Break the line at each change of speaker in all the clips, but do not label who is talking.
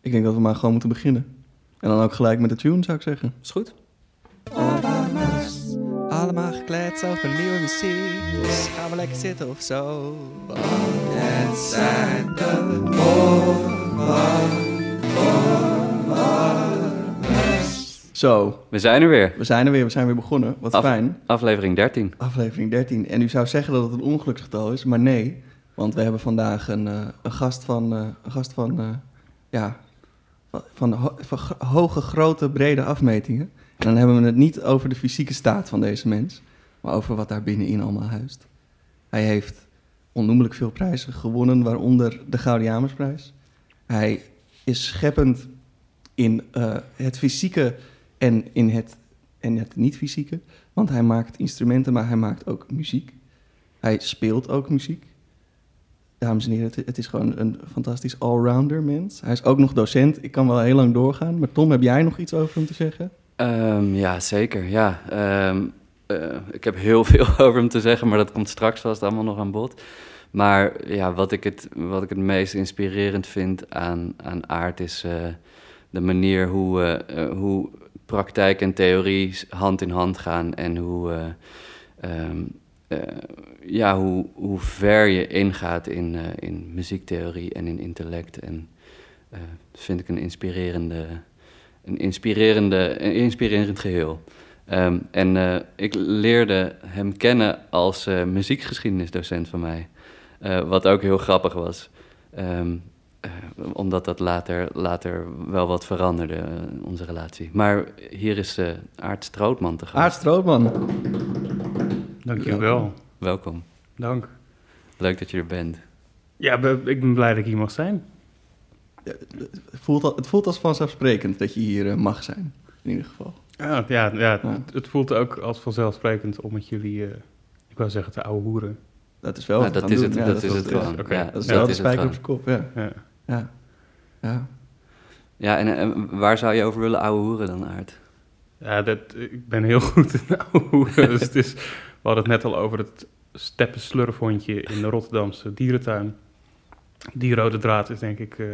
Ik denk dat we maar gewoon moeten beginnen. En dan ook gelijk met de tune, zou ik zeggen.
Is goed?
Allemaal gekleed over nieuwe muziek. Dus gaan we lekker zitten of zo. Want het zijn de
Zo,
We zijn er weer.
we zijn er weer, we zijn weer begonnen. Wat
Af-
fijn.
Aflevering 13.
Aflevering 13. En u zou zeggen dat het een ongeluksgetal is, maar nee. Want we hebben vandaag een, eh, een gast van, eh, een gast van, eh, ja, van, van, hoge, grote, brede afmetingen. En dan hebben we het niet over de fysieke staat van deze mens, maar over wat daar binnenin allemaal huist. Hij heeft onnoemelijk veel prijzen gewonnen, waaronder de Gaudiamersprijs. Hij is scheppend in eh, het fysieke en in het, en het niet-fysieke. Want hij maakt instrumenten, maar hij maakt ook muziek. Hij speelt ook muziek. Dames en heren, het, is gewoon een fantastisch allrounder mens. Hij is ook nog docent. Ik kan wel heel lang doorgaan. Maar Tom, heb jij nog iets over hem te zeggen?
Ehm, ja, zeker. Ja. Ehm, eh, ik heb heel veel over hem te zeggen, maar dat komt straks vast allemaal nog aan bod. Maar ja, wat ik het, wat ik het meest inspirerend vind aan, aan Aard is eh, de manier hoe, eh, hoe praktijk en theorie hand in hand gaan en hoe, eh, ehm, eh, ja, hoe, hoe ver je ingaat in, eh, in muziektheorie en in intellect. En eh, dat vind ik een inspirerende, een inspirerende, een inspirerend geheel. Ehm, en eh, ik leerde hem kennen als eh, muziekgeschiedenisdocent van mij. Eh, wat ook heel grappig was. Ehm, eh, omdat dat later, later wel wat veranderde, eh, onze relatie. Maar hier is eh Aart Strootman te gast.
Aart Strootman.
Dankjewel.
Welkom.
Dank.
Leuk dat je er bent.
Ja, ik ben blij dat ik hier mag zijn.
Het voelt, al- het voelt als vanzelfsprekend dat je hier eh, mag zijn. In ieder geval.
Ja, ja, ja,
Ja.
Het, het voelt ook als vanzelfsprekend om met jullie, eh, ik wou zeggen, te ouwe hoeren.
Dat is wel
Ja, dat is
doen.
het,
Ja,
dat is het
is.
gewoon. Ja,
Dat is wel
dat
de spijker op zijn kop, ja.
Ja.
Ja. ja.
Ja, en eh, waar zou je over willen ouwe hoeren dan, Aart?
Ja, dat, ik ben heel goed in ouwe hoeren. dus het is, we hadden het net al over het steppenslurfhondje in de Rotterdamse dierentuin. Die rode draad is denk ik eh,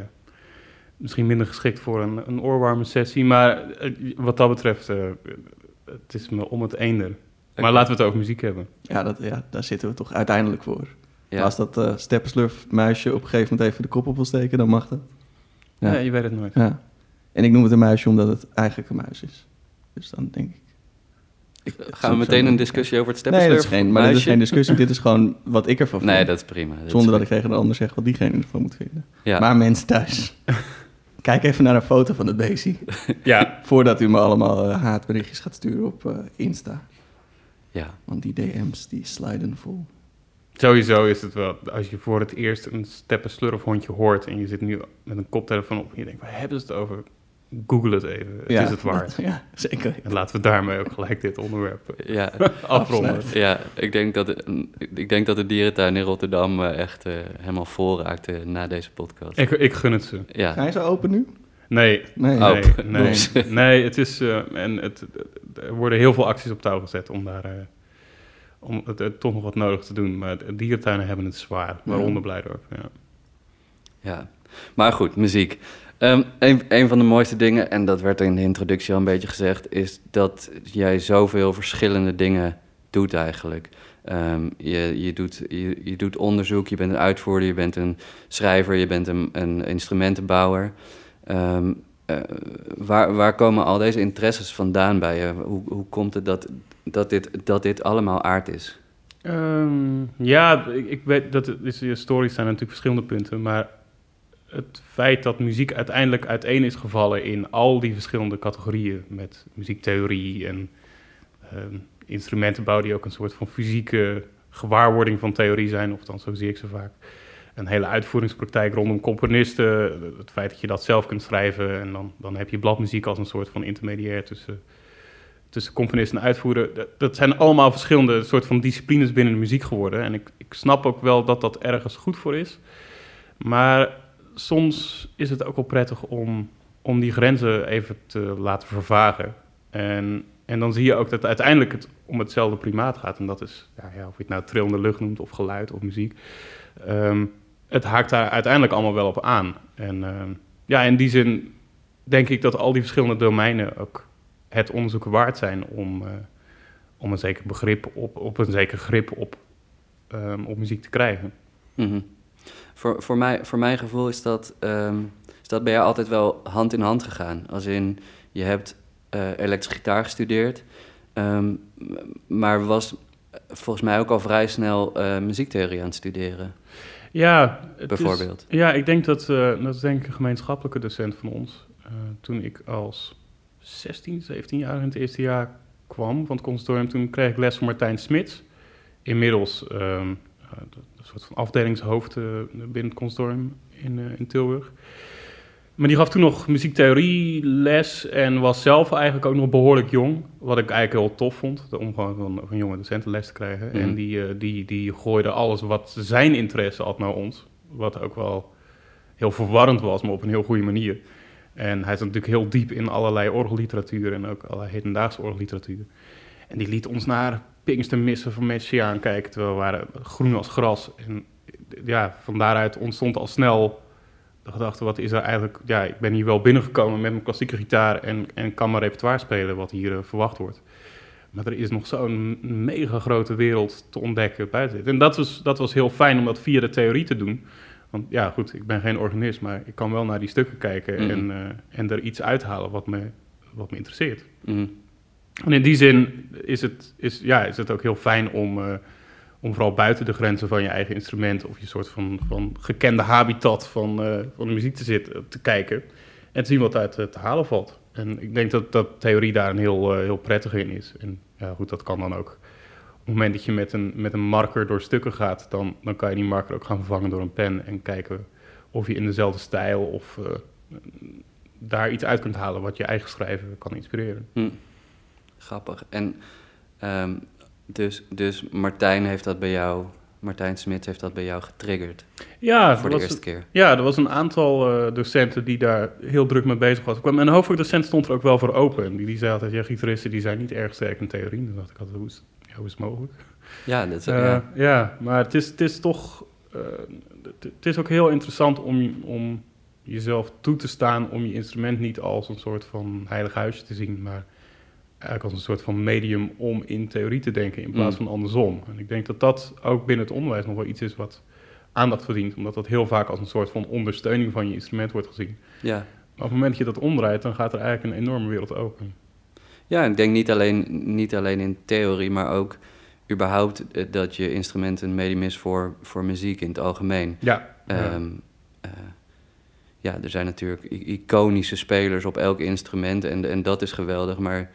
misschien minder geschikt voor een, een oorwarme sessie. Maar eh, wat dat betreft, eh, het is me om het eender. Maar laten we het over muziek hebben.
Ja, dat, ja, daar zitten we toch uiteindelijk voor.
Ja.
Als dat eh steppenslurf muisje op een gegeven moment even de kop op wil steken, dan mag dat. Ja.
Ja. je weet het nooit.
Ja. En ik noem het een muisje omdat het eigenlijk een muis is. Dus dan denk ik... ik
Gaan we meteen een discussie over het
Nee, dat is geen, maar dit is geen discussie. dit is gewoon wat ik ervan vind.
Nee, dat is prima. Dat is
Zonder dat ik tegen de ander zeg wat diegene ervan moet vinden.
Ja.
Maar mensen thuis, kijk even naar een foto van het beestje.
Ja,
Voordat u me allemaal eh, haatberichtjes gaat sturen op eh, Insta.
ja.
Want die DM's die sliden vol.
Sowieso is het wel, als je voor het eerst een steppenslurfhondje hoort en je zit nu met een koptelefoon op en je denkt, waar hebben ze het over? Google het even, het is het waard.
Ja, zeker.
En laten we daarmee ook gelijk dit onderwerp eh,
Ja,
afronden.
ja ik, denk dat, het- ik denk dat de dierentuin in Rotterdam eh, echt eh, helemaal vol raakte na deze podcast.
Ik, ik gun het ze.
Ja,
Zijn ze open nu?
Nee,
Nee.
Oh.
nee, nee, nee, het is, eh, en het, er worden heel veel acties op touw gezet om daar, eh, om het, het toch nog wat nodig te doen. Maar de dierentuinen hebben het zwaar, waaronder Blijdorp. Ja.
ja. Maar goed, muziek. Ehm, een, van de mooiste dingen, en dat werd in de introductie al een beetje gezegd, is dat jij zoveel verschillende dingen doet eigenlijk. Ehm, je, je, doet, je, je doet onderzoek, je bent een uitvoerder, je bent een schrijver, je bent een, een instrumentenbouwer. Ehm, eh, waar, waar komen al deze interesses vandaan bij je? Hoe, hoe komt het dat, dat, dit, dat dit allemaal aard is?
Ja, ik, ik weet dat je stories zijn natuurlijk verschillende punten, maar het feit dat muziek uiteindelijk uiteen is gevallen in al die verschillende categorieën met muziektheorie en ehm, instrumentenbouw die ook een soort van fysieke gewaarwording van theorie zijn, of dan zo zie ik ze vaak. Een hele uitvoeringspraktijk rondom componisten, het feit dat je dat zelf kunt schrijven en dan, dan heb je bladmuziek als een soort van intermediair tussen tussen componist en uitvoerder. Dat, dat zijn allemaal verschillende soort van disciplines binnen de muziek geworden. En ik, ik snap ook wel dat dat ergens goed voor is. Maar soms is het ook wel prettig om, om die grenzen even te laten vervagen. En, en dan zie je ook dat uiteindelijk het om hetzelfde primaat gaat. En dat is, ja, ja, of je het nou trillende lucht noemt of geluid of muziek. Ehm, het haakt daar uiteindelijk allemaal wel op aan. En ehm, ja, in die zin denk ik dat al die verschillende domeinen ook het onderzoeken waard zijn om, eh, om een zeker begrip op, op een zeker grip op, ehm, op muziek te krijgen.
Mhm. Voor, voor, mij, voor mijn gevoel is dat, ehm, is dat bij jou altijd wel hand in hand gegaan. Als in, je hebt eh elektrische gitaar gestudeerd, ehm, maar was volgens mij ook al vrij snel eh, muziektheorie aan het studeren,
Ja, het is-
bijvoorbeeld.
ja, ik denk dat, eh, dat is denk ik een gemeenschappelijke docent van ons. Eh, toen ik als 16, 17 jaar in het eerste jaar kwam van het conservatorium, toen kreeg ik les van Martijn Smits. Inmiddels ehm, eh, soort van afdelingshoofd eh, binnen het conservatorium in, eh, in Tilburg. Maar die gaf toen nog muziektheorie les en was zelf eigenlijk ook nog behoorlijk jong. Wat ik eigenlijk heel tof vond, om gewoon van, van jonge docenten les te krijgen.
Mhm.
En die, eh, die, die gooide alles wat zijn interesse had naar ons. Wat ook wel heel verwarrend was, maar op een heel goede manier. En hij zat natuurlijk heel diep in allerlei orgelliteratuur en ook allerlei hedendaagse orgelliteratuur. En die liet ons naar Pinkstermissen van Messiaen kijken, terwijl we waren groen als gras. En ja, van daaruit ontstond al snel de gedachte, wat is er eigenlijk... Ja, ik ben hier wel binnengekomen met mijn klassieke gitaar en, en kan mijn repertoire spelen, wat hier eh, verwacht wordt. Maar er is nog zo'n mega grote wereld te ontdekken buiten dit. En dat was, dat was heel fijn om dat via de theorie te doen. Want ja, goed, ik ben geen organist, maar ik kan wel naar die stukken kijken
Mhm.
en, eh, en er iets uithalen wat me, wat me interesseert.
Mhm.
En in die zin is het, is, ja, is het ook heel fijn om, eh, om vooral buiten de grenzen van je eigen instrument of je soort van, van gekende habitat van, eh, van de muziek te zitten, te kijken en te zien wat uit eh, te halen valt. En ik denk dat, dat theorie daar een heel, eh, heel prettig in is. En goed, dat kan dan ook. Op het moment dat je met een, met een marker door stukken gaat, dan, dan kan je die marker ook gaan vervangen door een pen en kijken of je in dezelfde stijl of eh, daar iets uit kunt halen wat je eigen schrijven kan inspireren.
Hm. Grappig. En ehm, dus, dus Martijn heeft dat bij jou, Martijn Smit heeft dat bij jou getriggerd
Ja,
voor de eerste keer.
Ja, er was een aantal eh, docenten die daar heel druk mee bezig was. Mijn hoofdvakdocent stond er ook wel voor open. En die, die zei altijd, ja, gitaristen die zijn niet erg sterk in theorie. Dan dacht ik altijd, hoe is, ja, hoe is het mogelijk?
Ja, dat is,
Eh,
ja.
ja. maar het is, het is toch... eh, het, het is ook heel interessant om, om jezelf toe te staan... om je instrument niet als een soort van heilig huisje te zien... maar eigenlijk als een soort van medium om in theorie te denken... in plaats
Mm.
van andersom. En ik denk dat dat ook binnen het onderwijs nog wel iets is wat aandacht verdient... omdat dat heel vaak als een soort van ondersteuning van je instrument wordt gezien.
ja.
Maar op het moment dat je dat omdraait... dan gaat er eigenlijk een enorme wereld open.
Ja, ik denk niet alleen, niet alleen in theorie, maar ook überhaupt eh, dat je instrument een medium is voor, voor muziek in het algemeen.
Ja, ja.
Ehm, eh, ja, er zijn natuurlijk iconische spelers op elk instrument en, en dat is geweldig, maar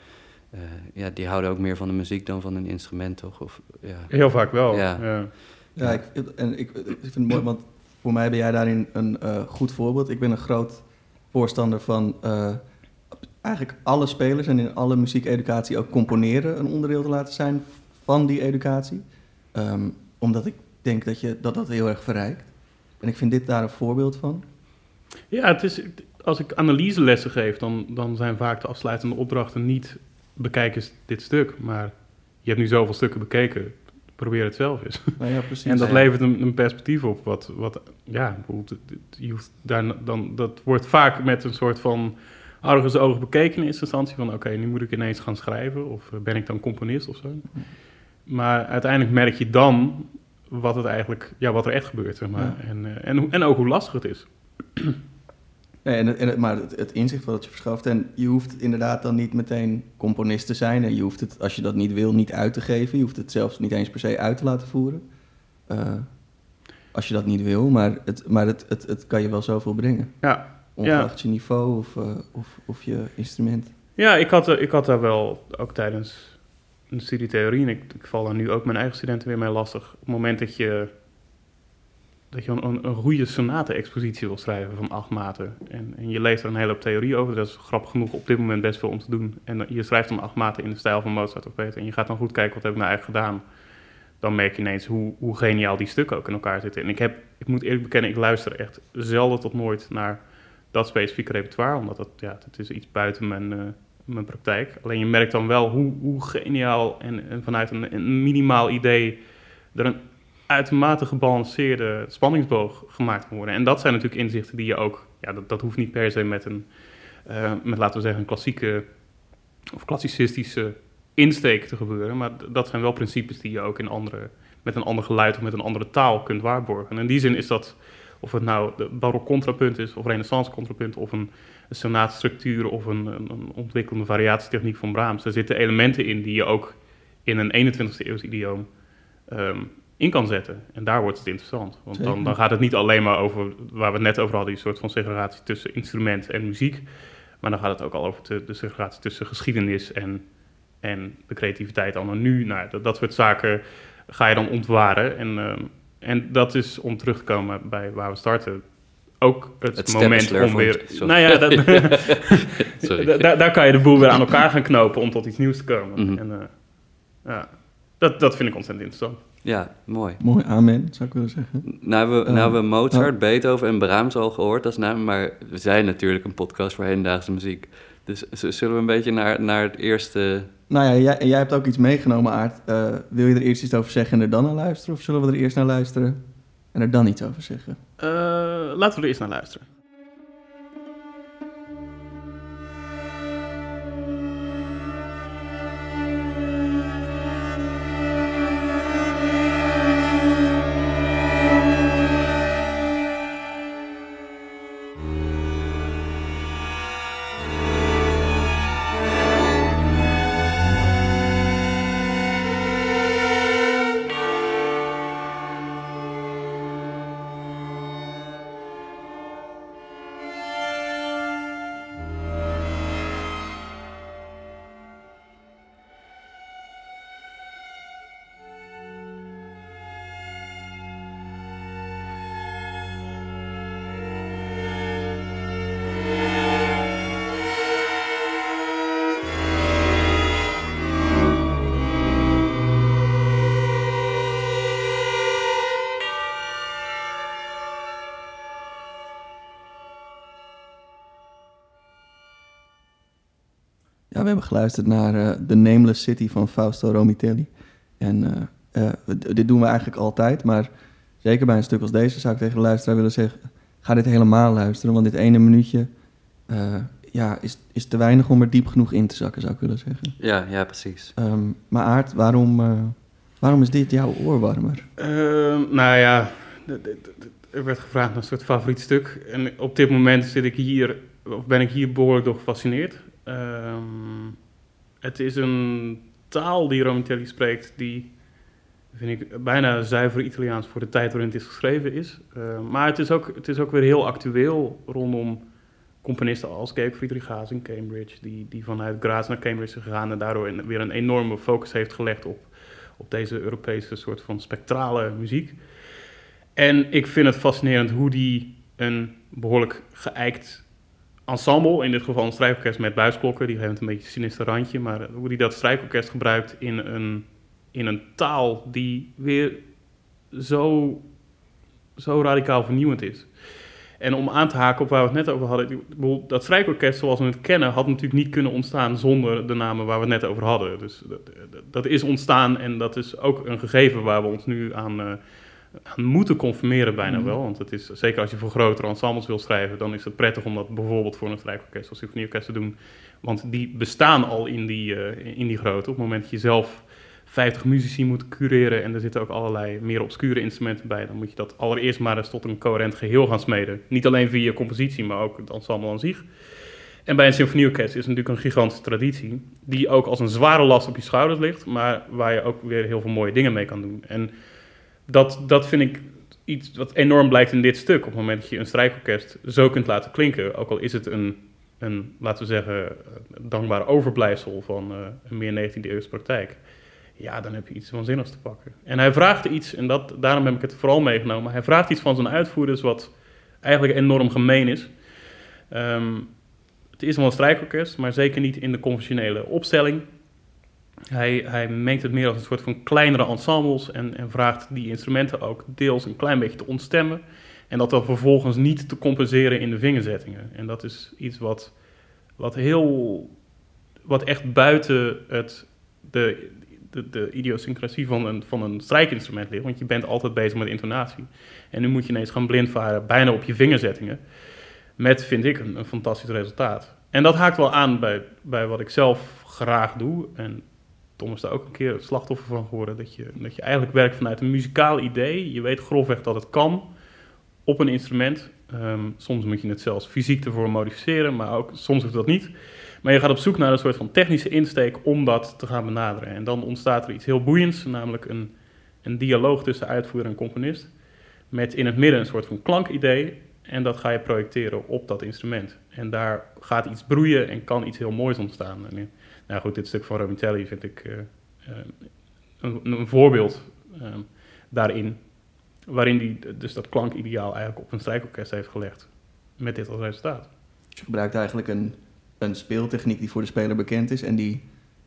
eh, ja, die houden ook meer van de muziek dan van een instrument, toch? Of, ja.
heel vaak wel.
Ja.
ja.
Ja, ik, en ik, ik vind het mooi, want voor mij ben jij daarin een eh, goed voorbeeld. Ik ben een groot voorstander van eh, eigenlijk alle spelers en in alle muziekeducatie ook componeren een onderdeel te laten zijn van die educatie. Ehm, omdat ik denk dat, je, dat dat heel erg verrijkt. En ik vind dit daar een voorbeeld van.
Ja, het is, als ik analyselessen geef, dan, dan zijn vaak de afsluitende opdrachten niet bekijk eens dit stuk, maar je hebt nu zoveel stukken bekeken, probeer het zelf eens.
Nou ja, precies.
En dat levert een, een perspectief op, wat, wat ja, je hoeft daar, dan, dat wordt vaak met een soort van argusoog bekeken in eerste instantie, van oké, nu moet ik ineens gaan schrijven, of eh, ben ik dan componist of zo. Maar uiteindelijk merk je dan wat, het eigenlijk, ja, wat er echt gebeurt, zeg maar.
Ja.
En, eh, en, en ook hoe lastig het is.
Nee, en en maar het, het inzicht wat je verschaft. En je hoeft inderdaad dan niet meteen componist te zijn. En je hoeft het, als je dat niet wil, niet uit te geven. Je hoeft het zelfs niet eens per se uit te laten voeren. Eh, als je dat niet wil, maar het, maar het, het, het kan je wel zoveel brengen.
Ja,
Ongeacht je niveau of, eh, of, of je instrument.
Ja, ik had, eh, ik had daar wel, ook tijdens een studietheorie, en ik, ik val daar nu ook mijn eigen studenten weer mee lastig. Op het moment dat je, dat je een, een, goede sonate-expositie wil schrijven van acht maten. En, en je leest er een hele hoop theorie over, dat is grappig genoeg op dit moment best veel om te doen. En je schrijft dan acht maten in de stijl van Mozart of Beethoven. En je gaat dan goed kijken, wat heb ik nou eigenlijk gedaan? Dan merk je ineens hoe, hoe geniaal die stukken ook in elkaar zitten. En ik, heb, ik moet eerlijk bekennen, ik luister echt zelden tot nooit naar dat specifieke repertoire, omdat dat, ja, dat is iets buiten mijn, eh, mijn praktijk. Alleen je merkt dan wel hoe, hoe geniaal en, en vanuit een, een minimaal idee er een uitermate gebalanceerde spanningsboog gemaakt kan worden. En dat zijn natuurlijk inzichten die je ook, ja, dat, dat hoeft niet per se met een, eh, met laten we zeggen, een klassieke of klassicistische insteek te gebeuren. Maar dat zijn wel principes die je ook in andere, met een ander geluid of met een andere taal kunt waarborgen. En in die zin is dat, of het nou de barok contrapunt is, of renaissance contrapunt, of een, een of een, een, een ontwikkelde variatietechniek van Brahms. Er zitten elementen in die je ook in een 21e eeuws idioom ehm, in kan zetten. En daar wordt het interessant. Want dan, dan gaat het niet alleen maar over, waar we het net over hadden, die soort van segregatie tussen instrument en muziek. Maar dan gaat het ook al over de, de segregatie tussen geschiedenis en, en de creativiteit anno nu. Nou, dat, dat soort zaken ga je dan ontwaren. En, ehm, en dat is om terug te komen bij waar we starten. Ook het,
Het
moment om weer...
sorry.
Nou ja, dat, daar, daar kan je de boel weer aan elkaar gaan knopen om tot iets nieuws te komen.
Mhm.
En, eh, ja, dat, dat vind ik ontzettend interessant.
Ja, mooi.
Mooi, amen, zou ik willen zeggen.
Nou hebben, we,
Eh,
nou hebben we Mozart,
oh.
Beethoven en Brahms al gehoord als naam, maar we zijn natuurlijk een podcast voor hedendaagse muziek. Dus zullen we een beetje naar, naar het eerste...
Nou ja, jij, jij hebt ook iets meegenomen, Aart. Eh, wil je er eerst iets over zeggen en er dan naar luisteren? Of zullen we er eerst naar luisteren en er dan iets over zeggen?
Eh, laten we er eerst naar luisteren.
Hebben geluisterd naar eh, The Nameless City van Fausto Romitelli. En eh, eh, dit doen we eigenlijk altijd, maar zeker bij een stuk als deze zou ik tegen de luisteraar willen zeggen... ga dit helemaal luisteren, want dit ene minuutje eh, ja, is, is te weinig om er diep genoeg in te zakken, zou ik willen zeggen.
Ja, ja, precies.
Ehm, maar Aart, waarom, eh, waarom is dit jouw oorwarmer?
Ehm, nou ja, er werd gevraagd naar een soort favoriet stuk. En op dit moment zit ik hier, of ben ik hier behoorlijk door gefascineerd. Ehm, het is een taal die Romitelli spreekt, die vind ik bijna zuiver Italiaans voor de tijd waarin het is geschreven is. Ehm, maar het is, ook, het is ook weer heel actueel rondom componisten als Georg Friedrich Haas in Cambridge, die, die vanuit Graz naar Cambridge is gegaan en daardoor weer een enorme focus heeft gelegd op op deze Europese soort van spectrale muziek. En ik vind het fascinerend hoe die een behoorlijk geëikt ensemble, in dit geval een strijkorkest met buisklokken, die heeft een beetje een sinister randje, maar hoe die dat strijkorkest gebruikt in een, in een taal die weer zo, zo radicaal vernieuwend is. En om aan te haken op waar we het net over hadden, dat strijkorkest zoals we het kennen had natuurlijk niet kunnen ontstaan zonder de namen waar we het net over hadden. Dus dat, dat- dat is ontstaan en dat is ook een gegeven waar we ons nu aan, eh, aan moeten conformeren bijna
Mhm.
wel. Want het is, zeker als je voor grotere ensembles wil schrijven, dan is het prettig om dat bijvoorbeeld voor een strijkorkest of symfonieorkest te doen. Want die bestaan al in die, eh, in die grootte. Op het moment dat je zelf 50 muzici moet cureren en er zitten ook allerlei meer obscure instrumenten bij, dan moet je dat allereerst maar eens tot een coherent geheel gaan smeden. Niet alleen via je compositie, maar ook het ensemble aan zich. En bij een symfonieorkest is het natuurlijk een gigantische traditie, die ook als een zware last op je schouders ligt, maar waar je ook weer heel veel mooie dingen mee kan doen. En dat, dat vind ik iets wat enorm blijkt in dit stuk. Op het moment dat je een strijkorkest zo kunt laten klinken, ook al is het een, een laten we zeggen, een dankbaar overblijfsel van eh, een meer 19e eeuwse praktijk. Ja, dan heb je iets waanzinnigs te pakken. En hij vraagt iets, en dat, daarom heb ik het vooral meegenomen. Hij vraagt iets van zijn uitvoerders wat eigenlijk enorm gemeen is. Ehm, het is wel een strijkorkest, maar zeker niet in de conventionele opstelling. Hij, hij mengt het meer als een soort van kleinere ensembles en, en vraagt die instrumenten ook deels een klein beetje te ontstemmen. En dat dan vervolgens niet te compenseren in de vingerzettingen. En dat is iets wat, wat heel, wat echt buiten het, de, de, de idiosyncrasie van een, van een strijkinstrument ligt. Want je bent altijd bezig met intonatie. En nu moet je ineens gaan blindvaren, bijna op je vingerzettingen. Met, vind ik, een, een fantastisch resultaat. En dat haakt wel aan bij, bij wat ik zelf graag doe. En Tom is daar ook een keer het slachtoffer van geworden. Dat je, dat je eigenlijk werkt vanuit een muzikaal idee. Je weet grofweg dat het kan op een instrument. Ehm, soms moet je het zelfs fysiek ervoor modificeren, maar ook soms hoeft dat niet. Maar je gaat op zoek naar een soort van technische insteek om dat te gaan benaderen. En dan ontstaat er iets heel boeiends, namelijk een, een dialoog tussen uitvoerder en componist. Met in het midden een soort van klankidee. En dat ga je projecteren op dat instrument. En daar gaat iets broeien en kan iets heel moois ontstaan. En, nou goed, dit stuk van Romitelli vind ik uh, een, een, voorbeeld uh, daarin. Waarin hij dus dat klankideaal eigenlijk op een strijkorkest heeft gelegd. Met dit als resultaat.
je gebruikt eigenlijk een, een speeltechniek die voor de speler bekend is. En die,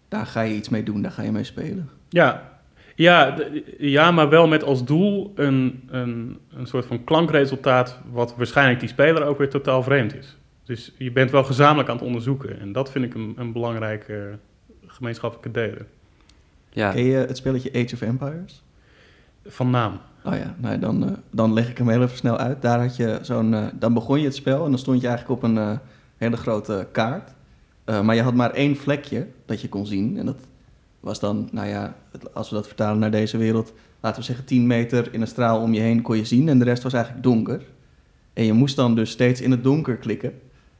daar ga je iets mee doen, daar ga je mee spelen.
Ja, ja, ja maar wel met als doel een, een, een soort van klankresultaat. wat waarschijnlijk die speler ook weer totaal vreemd is. Dus je bent wel gezamenlijk aan het onderzoeken. En dat vind ik een, een belangrijke gemeenschappelijke delen.
Ja. Ken je het spelletje Age of Empires?
Van naam.
Oh ja, nou, dan, uh, dan leg ik hem heel even snel uit. Daar had je zo'n, uh, dan begon je het spel en dan stond je eigenlijk op een uh, hele grote kaart. maar je had maar één vlekje dat je kon zien. En dat was dan, nou ja, als we dat vertalen naar deze wereld, laten we zeggen 10 meter in een straal om je heen kon je zien. En de rest was eigenlijk donker. En je moest dan dus steeds in het donker klikken.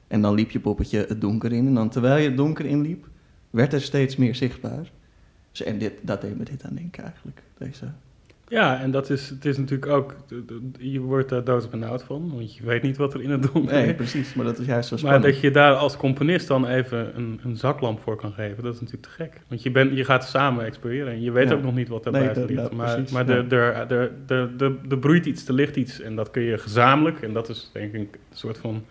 En dan liep je poppetje het donker in. En dan terwijl je het donker inliep, werd er steeds meer zichtbaar. Dus, en dit, dat deed me dit aan denken eigenlijk. Deze
ja, en dat is, het is natuurlijk ook, je wordt daar doodbenauwd van, want je weet niet wat er in het donker is.
Nee, precies, maar dat is juist zo spannend.
Maar dat je daar als componist dan even een, een zaklamp voor kan geven, dat is natuurlijk te gek. Want je, bent, je gaat samen exploreren en je weet ook nog niet wat daarbij nee, ligt. maar precies, maar er, er, er, er, er, broeit iets, er ligt iets en dat kun je gezamenlijk, en dat is denk ik een soort van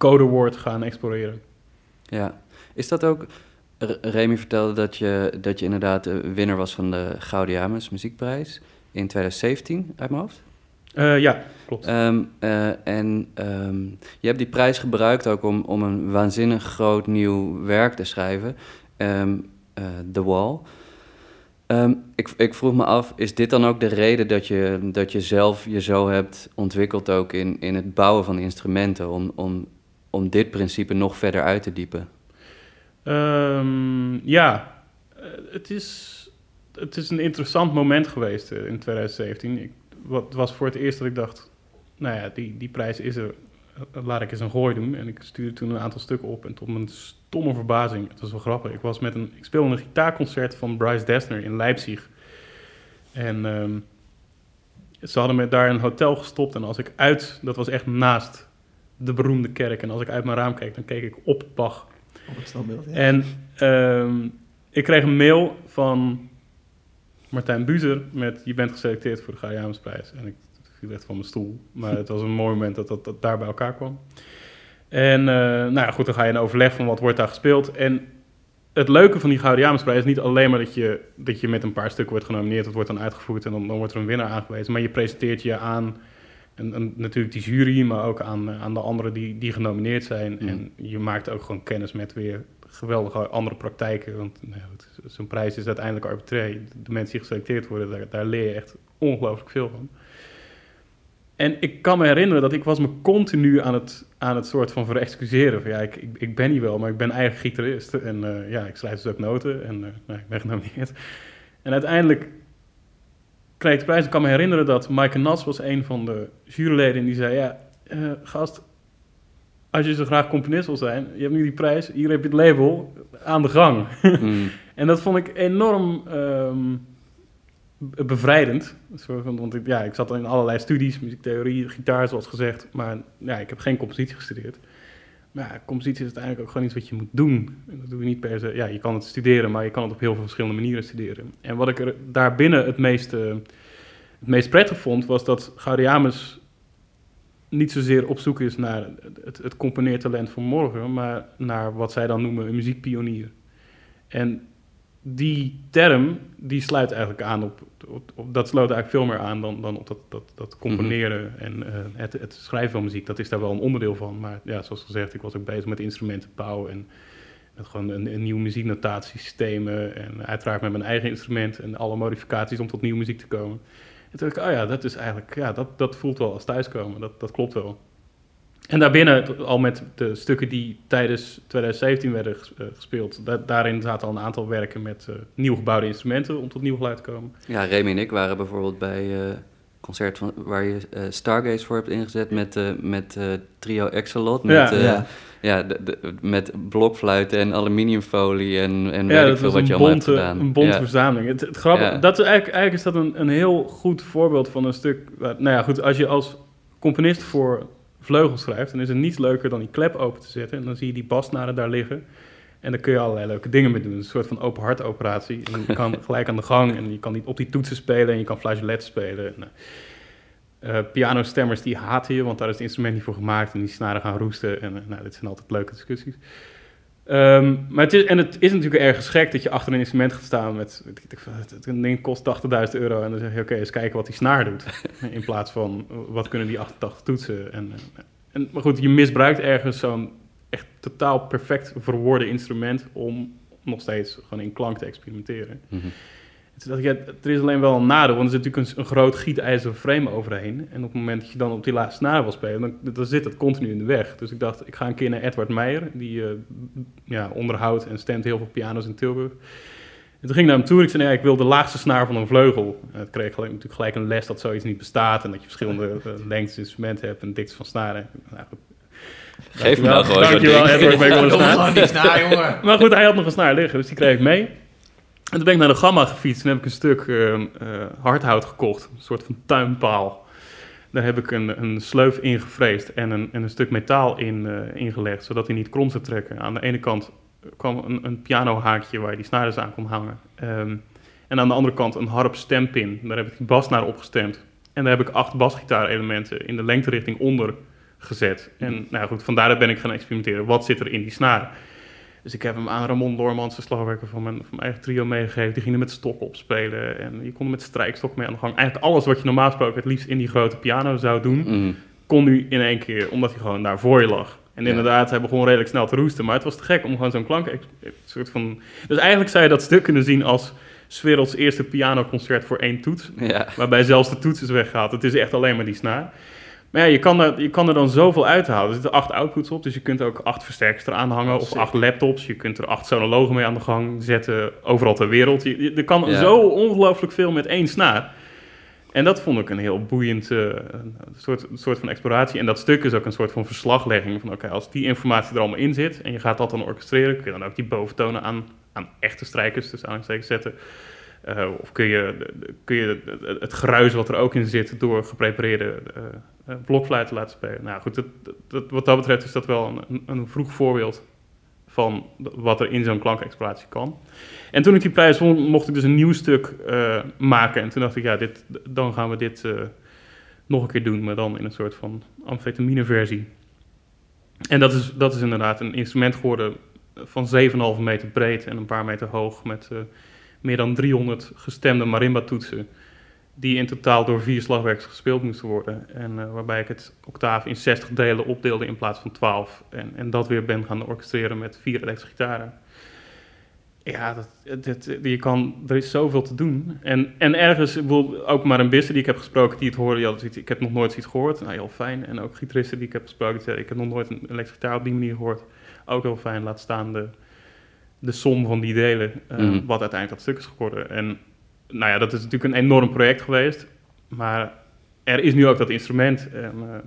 codewoord gaan exploreren.
Ja, is dat ook... Remy vertelde dat je, dat je inderdaad de winnaar was van de Gaudiamus Muziekprijs in 2017 uit mijn hoofd.
Uh, ja, klopt.
Um, uh, en um, je hebt die prijs gebruikt ook om, om een waanzinnig groot nieuw werk te schrijven, um, uh, The Wall. ik, ik vroeg me af, is dit dan ook de reden dat je, dat je zelf je zo hebt ontwikkeld ook in, in het bouwen van instrumenten, om, om, om dit principe nog verder uit te diepen?
ja, het is het is een interessant moment geweest uh, in 2017. Ik, wat, het was voor het eerst dat ik dacht, nou ja, die, die prijs is er, uh, laat ik eens een gooi doen. En ik stuurde toen een aantal stukken op en tot mijn stomme verbazing, het was wel grappig, ik, was met een, ik speelde een gitaarconcert van Bryce Dessner in Leipzig. En um, ze hadden me daar in een hotel gestopt en als ik uit, dat was echt naast de beroemde kerk. En als ik uit mijn raam keek, dan keek ik op Bach.
Op het standbeeld, ja.
En um, ik kreeg een mail van Martijn Buzer met je bent geselecteerd voor de Gaiamusprijs. En ik viel echt van mijn stoel. Maar het was een mooi moment dat dat, dat daar bij elkaar kwam. En uh, nou ja, goed, dan ga je in overleg van wat wordt daar gespeeld. En het leuke van die Gaudiamusprijs is niet alleen maar dat je, dat je met een paar stukken wordt genomineerd. Dat wordt dan uitgevoerd en dan, dan wordt er een winnaar aangewezen. Maar je presenteert je aan en, en, natuurlijk die jury, maar ook aan, aan de anderen die, die genomineerd zijn. Mm. En je maakt ook gewoon kennis met weer geweldige andere praktijken. Want nou, zo'n prijs is uiteindelijk arbitrair. De mensen die geselecteerd worden, daar, daar leer je echt ongelooflijk veel van. En ik kan me herinneren dat ik was me continu aan het, aan het soort van verexcuseren. Van ja, ik, ik, ik ben hier wel, maar ik ben eigen gitarist. En uh, ja, ik schrijf dus ook noten en uh, nou, ik ben genomineerd. En uiteindelijk kreeg ik de prijs. Ik kan me herinneren dat Maaike Nas was een van de juryleden die zei... Ja, uh, gast, als je zo graag componist wil zijn, je hebt nu die prijs, hier heb je het label, aan de gang. Mm. en dat vond ik enorm um, bevrijdend. Want ik, ja, ik zat in allerlei studies, muziektheorie, gitaar zoals gezegd, maar ja, ik heb geen compositie gestudeerd. Maar ja, compositie is uiteindelijk ook gewoon iets wat je moet doen. Dat doe je niet per se. Ja, je kan het studeren, maar je kan het op heel veel verschillende manieren studeren. En wat ik er daarbinnen het meest, het meest prettig vond, was dat Gaudiamus niet zozeer op zoek is naar het, het componeertalent van morgen, maar naar wat zij dan noemen een muziekpionier. En die term, die sluit eigenlijk aan op, op, dat sloot eigenlijk veel meer aan dan, dan op dat, dat, dat componeren mhm. en uh, het, het schrijven van muziek. Dat is daar wel een onderdeel van, maar ja, zoals gezegd, ik was ook bezig met instrumentenbouw en met gewoon een, een nieuw muzieknotatiesystemen en uiteraard met mijn eigen instrument en alle modificaties om tot nieuwe muziek te komen. En toen dacht ik, oh ja, dat is eigenlijk, ja, dat, dat voelt wel als thuiskomen, dat, dat klopt wel. En daarbinnen, al met de stukken die tijdens 2017 werden eh, gespeeld, da- daarin zaten al een aantal werken met eh, nieuw gebouwde instrumenten om tot nieuw geluid te komen.
Ja, Remy en ik waren bijvoorbeeld bij eh concert van, waar je eh, Stargaze voor hebt ingezet met, met trio Exolot. Met,
Ja.
Ja.
ja, de, de- met blokfluiten en aluminiumfolie en, en
Ja,
weet ik
dat
veel wat je allemaal hebt gedaan.
een bonte verzameling. Het, het grappige, dat is eigenlijk, eigenlijk is dat een, een heel goed voorbeeld van een stuk... nou ja, goed, als je als componist voor vleugels schrijft... dan is er niets leuker dan die klep open te zetten. En dan zie je die basnaren daar liggen. En daar kun je allerlei leuke dingen mee doen. Het een soort van open hart operatie. En je kan gelijk aan de gang en je kan die, op die toetsen spelen... en je kan flageolet spelen. Nou, eh, pianostemmers die haten je, want daar is het instrument niet voor gemaakt... en die snaren gaan roesten. En eh, nou, dit zijn altijd leuke discussies. Ehm, maar het is, en het is natuurlijk ergens gek dat je achter een instrument gaat staan met, het, ding kost 80.000 euro en dan zeg je oké, eens kijken wat die snaar doet. In plaats van wat kunnen die 88 toetsen. En, eh, en, maar goed, je misbruikt ergens zo'n echt totaal perfect verwoorde instrument om nog steeds gewoon in klank te experimenteren.
Mhm.
Toen dacht ik, ja, er is alleen wel een nadeel, want er zit natuurlijk een, een groot gietijzeren frame overheen. En op het moment dat je dan op die laatste snaar wil spelen, dan, dan zit het continu in de weg. Dus ik dacht, ik ga een keer naar Edward Meijer, die eh, ja, onderhoudt en stemt heel veel piano's in Tilburg. En toen ging ik naar hem toe en ik zei, nee, ik wil de laagste snaar van een vleugel. En het kreeg gelijk, natuurlijk gelijk een les dat zoiets niet bestaat en dat je verschillende uh, lengtes instrumenten hebt en diktes van snaren. Nou, goed.
Geef me nou gewoon
Dankjewel. Edward, ik wel een snaar.
Gewoon die snaar, jongen.
Maar goed, hij had nog een snaar liggen, dus die kreeg ik mee. En toen ben ik naar de Gamma gefietst en heb ik een stuk eh, eh, hardhout gekocht. Een soort van tuinpaal. Daar heb ik een, een sleuf ingevreesd en een, en een stuk metaal in, eh, ingelegd, zodat hij niet krom zou trekken. Aan de ene kant kwam een, een pianohaakje waar je die snaren aan kon hangen. Ehm, en aan de andere kant een harp stempin. Daar heb ik die bas naar opgestemd. En daar heb ik acht basgitaarelementen in de lengterichting onder gezet. En nou goed, vandaar ben ik gaan experimenteren. Wat zit er in die snaren? Dus ik heb hem aan Ramon Loormans, de slagwerker van mijn, van mijn eigen trio, meegegeven. Die ging er met stokken op spelen. En je kon er met strijkstok mee aan de gang. Eigenlijk alles wat je normaal gesproken het liefst in die grote piano zou doen,
Mhm.
kon nu in één keer, omdat hij gewoon daar voor je lag. En
Ja.
inderdaad, hij begon redelijk snel te roesten. Maar het was te gek om gewoon zo'n klank... soort van... Dus eigenlijk zou je dat stuk kunnen zien als... werelds eerste pianoconcert voor één toets.
Ja.
Waarbij zelfs de toets is weggehaald. Het is echt alleen maar die snaar. Maar ja, je kan, er, je kan er dan zoveel uithalen. Er zitten acht outputs op, dus je kunt ook acht versterkers eraan hangen. Of acht laptops. Je kunt er acht sonologen mee aan de gang zetten. Overal ter wereld. Je, je- er kan
Ja.
zo ongelooflijk veel met één snaar. En dat vond ik een heel boeiend eh, soort, soort van exploratie. En dat stuk is ook een soort van verslaglegging. Van oké, als die informatie er allemaal in zit en je gaat dat dan orchestreren, kun je dan ook die boventonen aan, aan echte strijkers, dus aanstekens zetten. Eh, of kun je, kun je het geruis wat er ook in zit door geprepareerde eh, blokfluiten laten spelen. Nou goed, dat, wat dat betreft is dat wel een, een, vroeg voorbeeld van wat er in zo'n klankexploratie kan. En toen ik die prijs won, mocht ik dus een nieuw stuk maken. En toen dacht ik, ja, dit, dan gaan we dit nog een keer doen, maar dan in een soort van amfetamine-versie. En dat is, dat is inderdaad een instrument geworden van 7,5 meter breed en een paar meter hoog met meer dan 300 gestemde marimba-toetsen die in totaal door vier slagwerkers gespeeld moesten worden. En eh, waarbij ik het octaaf in 60 delen opdeelde in plaats van 12. En, en dat weer ben gaan orchestreren met vier elektrische gitaren. Ja, dat, het- je kan, er is zoveel te doen. En, en ergens, ook maar een bisten die ik heb gesproken, die het hadden zoiets, ik heb nog nooit zoiets gehoord. Nou, heel fijn. En ook gitaristen die ik heb gesproken, die zeiden, ik heb nog nooit een elektrische gitaar op die manier gehoord. Ook heel fijn, laat staan de, de som van die delen, eh,
Mhm.
wat uiteindelijk dat stuk is geworden. En nou ja, dat is natuurlijk een enorm project geweest. Maar er is nu ook dat instrument. En eh,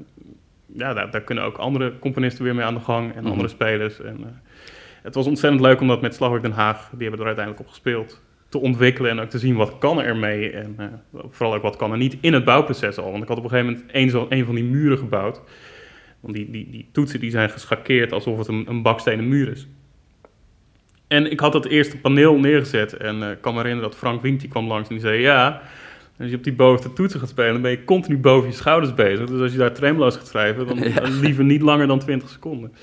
ja, daar, daar kunnen ook andere componisten weer mee aan de gang en
Mhm.
andere spelers. En, eh, het was ontzettend leuk om dat met Slagwerk Den Haag, die hebben er uiteindelijk op gespeeld, te ontwikkelen en ook te zien wat kan er mee. En vooral ook wat kan er niet in het bouwproces al. Want ik had op een gegeven moment een, zo, een van die muren gebouwd. Want die, die, die toetsen die zijn geschakeerd alsof het een, een bakstenen muur is. En ik had dat eerste paneel neergezet en eh, ik kan me herinneren dat Frank Wink die kwam langs en die zei... Ja, als je op die bovenste toetsen gaat spelen, dan ben je continu boven je schouders bezig. Dus als je daar tremolo's gaat schrijven, dan
Ja.
dan liever niet langer dan 20 seconden.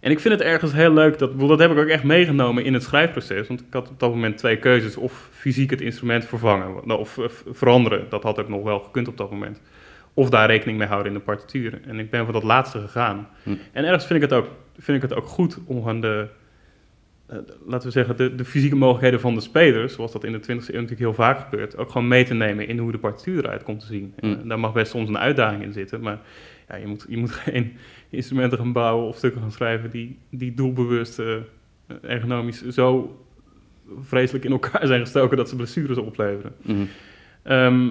En ik vind het ergens heel leuk, dat, ik dat heb ik ook echt meegenomen in het schrijfproces. Want ik had op dat moment twee keuzes. Of fysiek het instrument vervangen, of eh, veranderen. Dat had ook nog wel gekund op dat moment. Of daar rekening mee houden in de partituur. En ik ben voor dat laatste gegaan.
Hm.
En ergens vind ik het ook, vind ik het ook goed om gewoon de, eh, laten we zeggen, de, de fysieke mogelijkheden van de spelers, zoals dat in de 20e eeuw natuurlijk heel vaak gebeurt, ook gewoon mee te nemen in hoe de partituur eruit komt te zien.
Mm.
En daar mag best soms een uitdaging in zitten, maar ja, je, moet, je moet geen instrumenten gaan bouwen of stukken gaan schrijven die, die doelbewust eh, ergonomisch zo vreselijk in elkaar zijn gestoken dat ze blessures opleveren.
Mhm.
Ehm,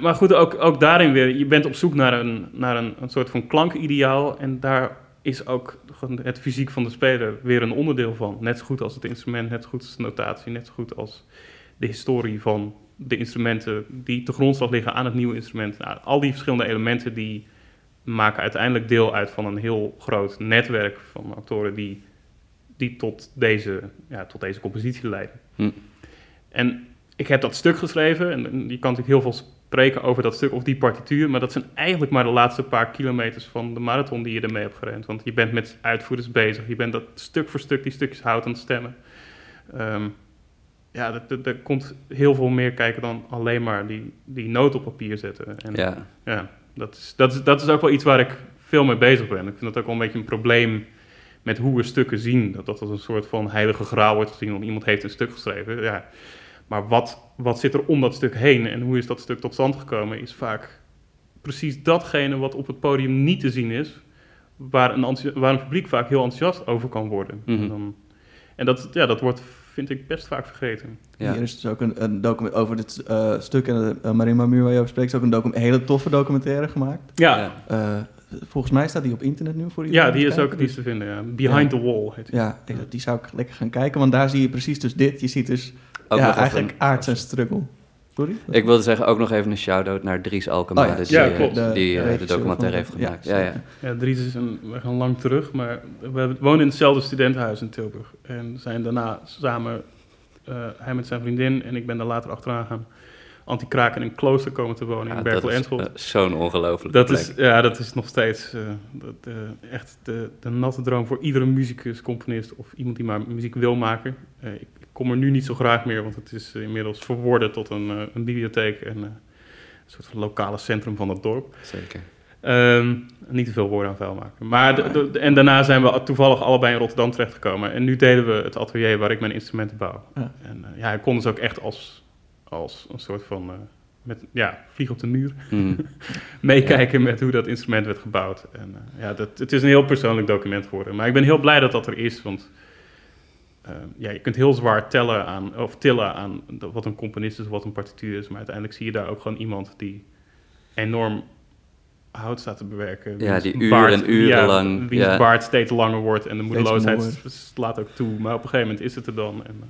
maar goed, ook, ook daarin weer, je bent op zoek naar een, naar een, een soort van klankideaal. En daar is ook het fysiek van de speler weer een onderdeel van. Net zo goed als het instrument, net zo goed als de notatie, net zo goed als de historie van de instrumenten die te grondslag liggen aan het nieuwe instrument. Nou, al die verschillende elementen die maken uiteindelijk deel uit van een heel groot netwerk van actoren die, die tot, deze, ja, tot deze compositie leiden.
Hm.
En ik heb dat stuk geschreven en, en je kan natuurlijk heel veel spreken over dat stuk of die partituur, maar dat zijn eigenlijk maar de laatste paar kilometers van de marathon die je ermee hebt gerend. Want je bent met uitvoerders bezig, je bent dat stuk voor stuk die stukjes hout aan het stemmen. Ehm, ja, er komt heel veel meer kijken dan alleen maar die, die noot op papier zetten. En,
Ja,
ja, dat is, dat, is, dat is ook wel iets waar ik veel mee bezig ben. Ik vind dat ook wel een beetje een probleem met hoe we stukken zien. Dat dat als een soort van heilige graal wordt gezien, want iemand heeft een stuk geschreven. Ja. Maar wat, wat zit er om dat stuk heen en hoe is dat stuk tot stand gekomen, is vaak precies datgene wat op het podium niet te zien is, waar een, waar een publiek vaak heel enthousiast over kan worden.
Mhm.
En, dan, en dat, ja, dat wordt, vind ik, best vaak vergeten.
ja.
Hier is dus ook een, een document over dit eh, stuk en de uh, Marima Muur waar je over spreekt. is ook een hele toffe documentaire gemaakt.
Ja,
Ja.
Eh, volgens mij staat die op internet nu voor
ja,
iedereen
die
te
is
kijken,
ook die is
dus-
te vinden. Ja. Behind the Wall heet die.
Ja, ik- die zou ik lekker gaan kijken, want daar zie je precies dus dit. Je ziet dus
Ook
ja, eigenlijk
een-
aards en struggle. Sorry?
Ik wilde zeggen ook nog even een shout-out naar Dries Alkema,
Oh ja,
die,
ja,
eh,
klopt.
die,
De
eh, de
regisseur
documentaire heeft gemaakt.
ja,
Ja, ja.
Ja, Dries is een, we gaan lang terug, maar we wonen in hetzelfde studentenhuis in Tilburg. En zijn daarna samen, eh, hij met zijn vriendin en ik ben daar later achteraan gaan, anti-kraak in een klooster komen te wonen
Ja,
in
dat
Berkel
is
Enschot.
eh, zo'n ongelofelijke
dat,
plek.
is, ja, dat is nog steeds eh, dat, eh, echt de, de natte droom voor iedere muzikus, componist of iemand die maar muziek wil maken. Eh, ik, kom er nu niet zo graag meer, want het is inmiddels verworden tot een, eh, een bibliotheek en eh, een soort van lokale centrum van het dorp.
Zeker.
Ehm, niet te veel woorden aan vuil maken. Maar de- de- de- en daarna zijn we toevallig allebei in Rotterdam terechtgekomen. En nu delen we het atelier waar ik mijn instrumenten bouw.
Ja.
En uh, ja, ik kon dus ook echt als, als een soort van... Uh, met, ja, vlieg op de muur.
Mm.
Meekijken ja. met hoe dat instrument werd gebouwd. En uh, ja, dat, het is een heel persoonlijk document geworden. Maar ik ben heel blij dat dat er is, want... Uh, ja, je kunt heel zwaar tellen aan, of tillen aan wat een componist is of wat een partituur is. Maar uiteindelijk zie je daar ook gewoon iemand die enorm hout staat te bewerken.
Ja, die uren
baard,
en uren
ja,
lang.
Wiens
ja.
baard steeds langer wordt en de moedeloosheid slaat ook toe. Maar op een gegeven moment is het er dan. En, uh,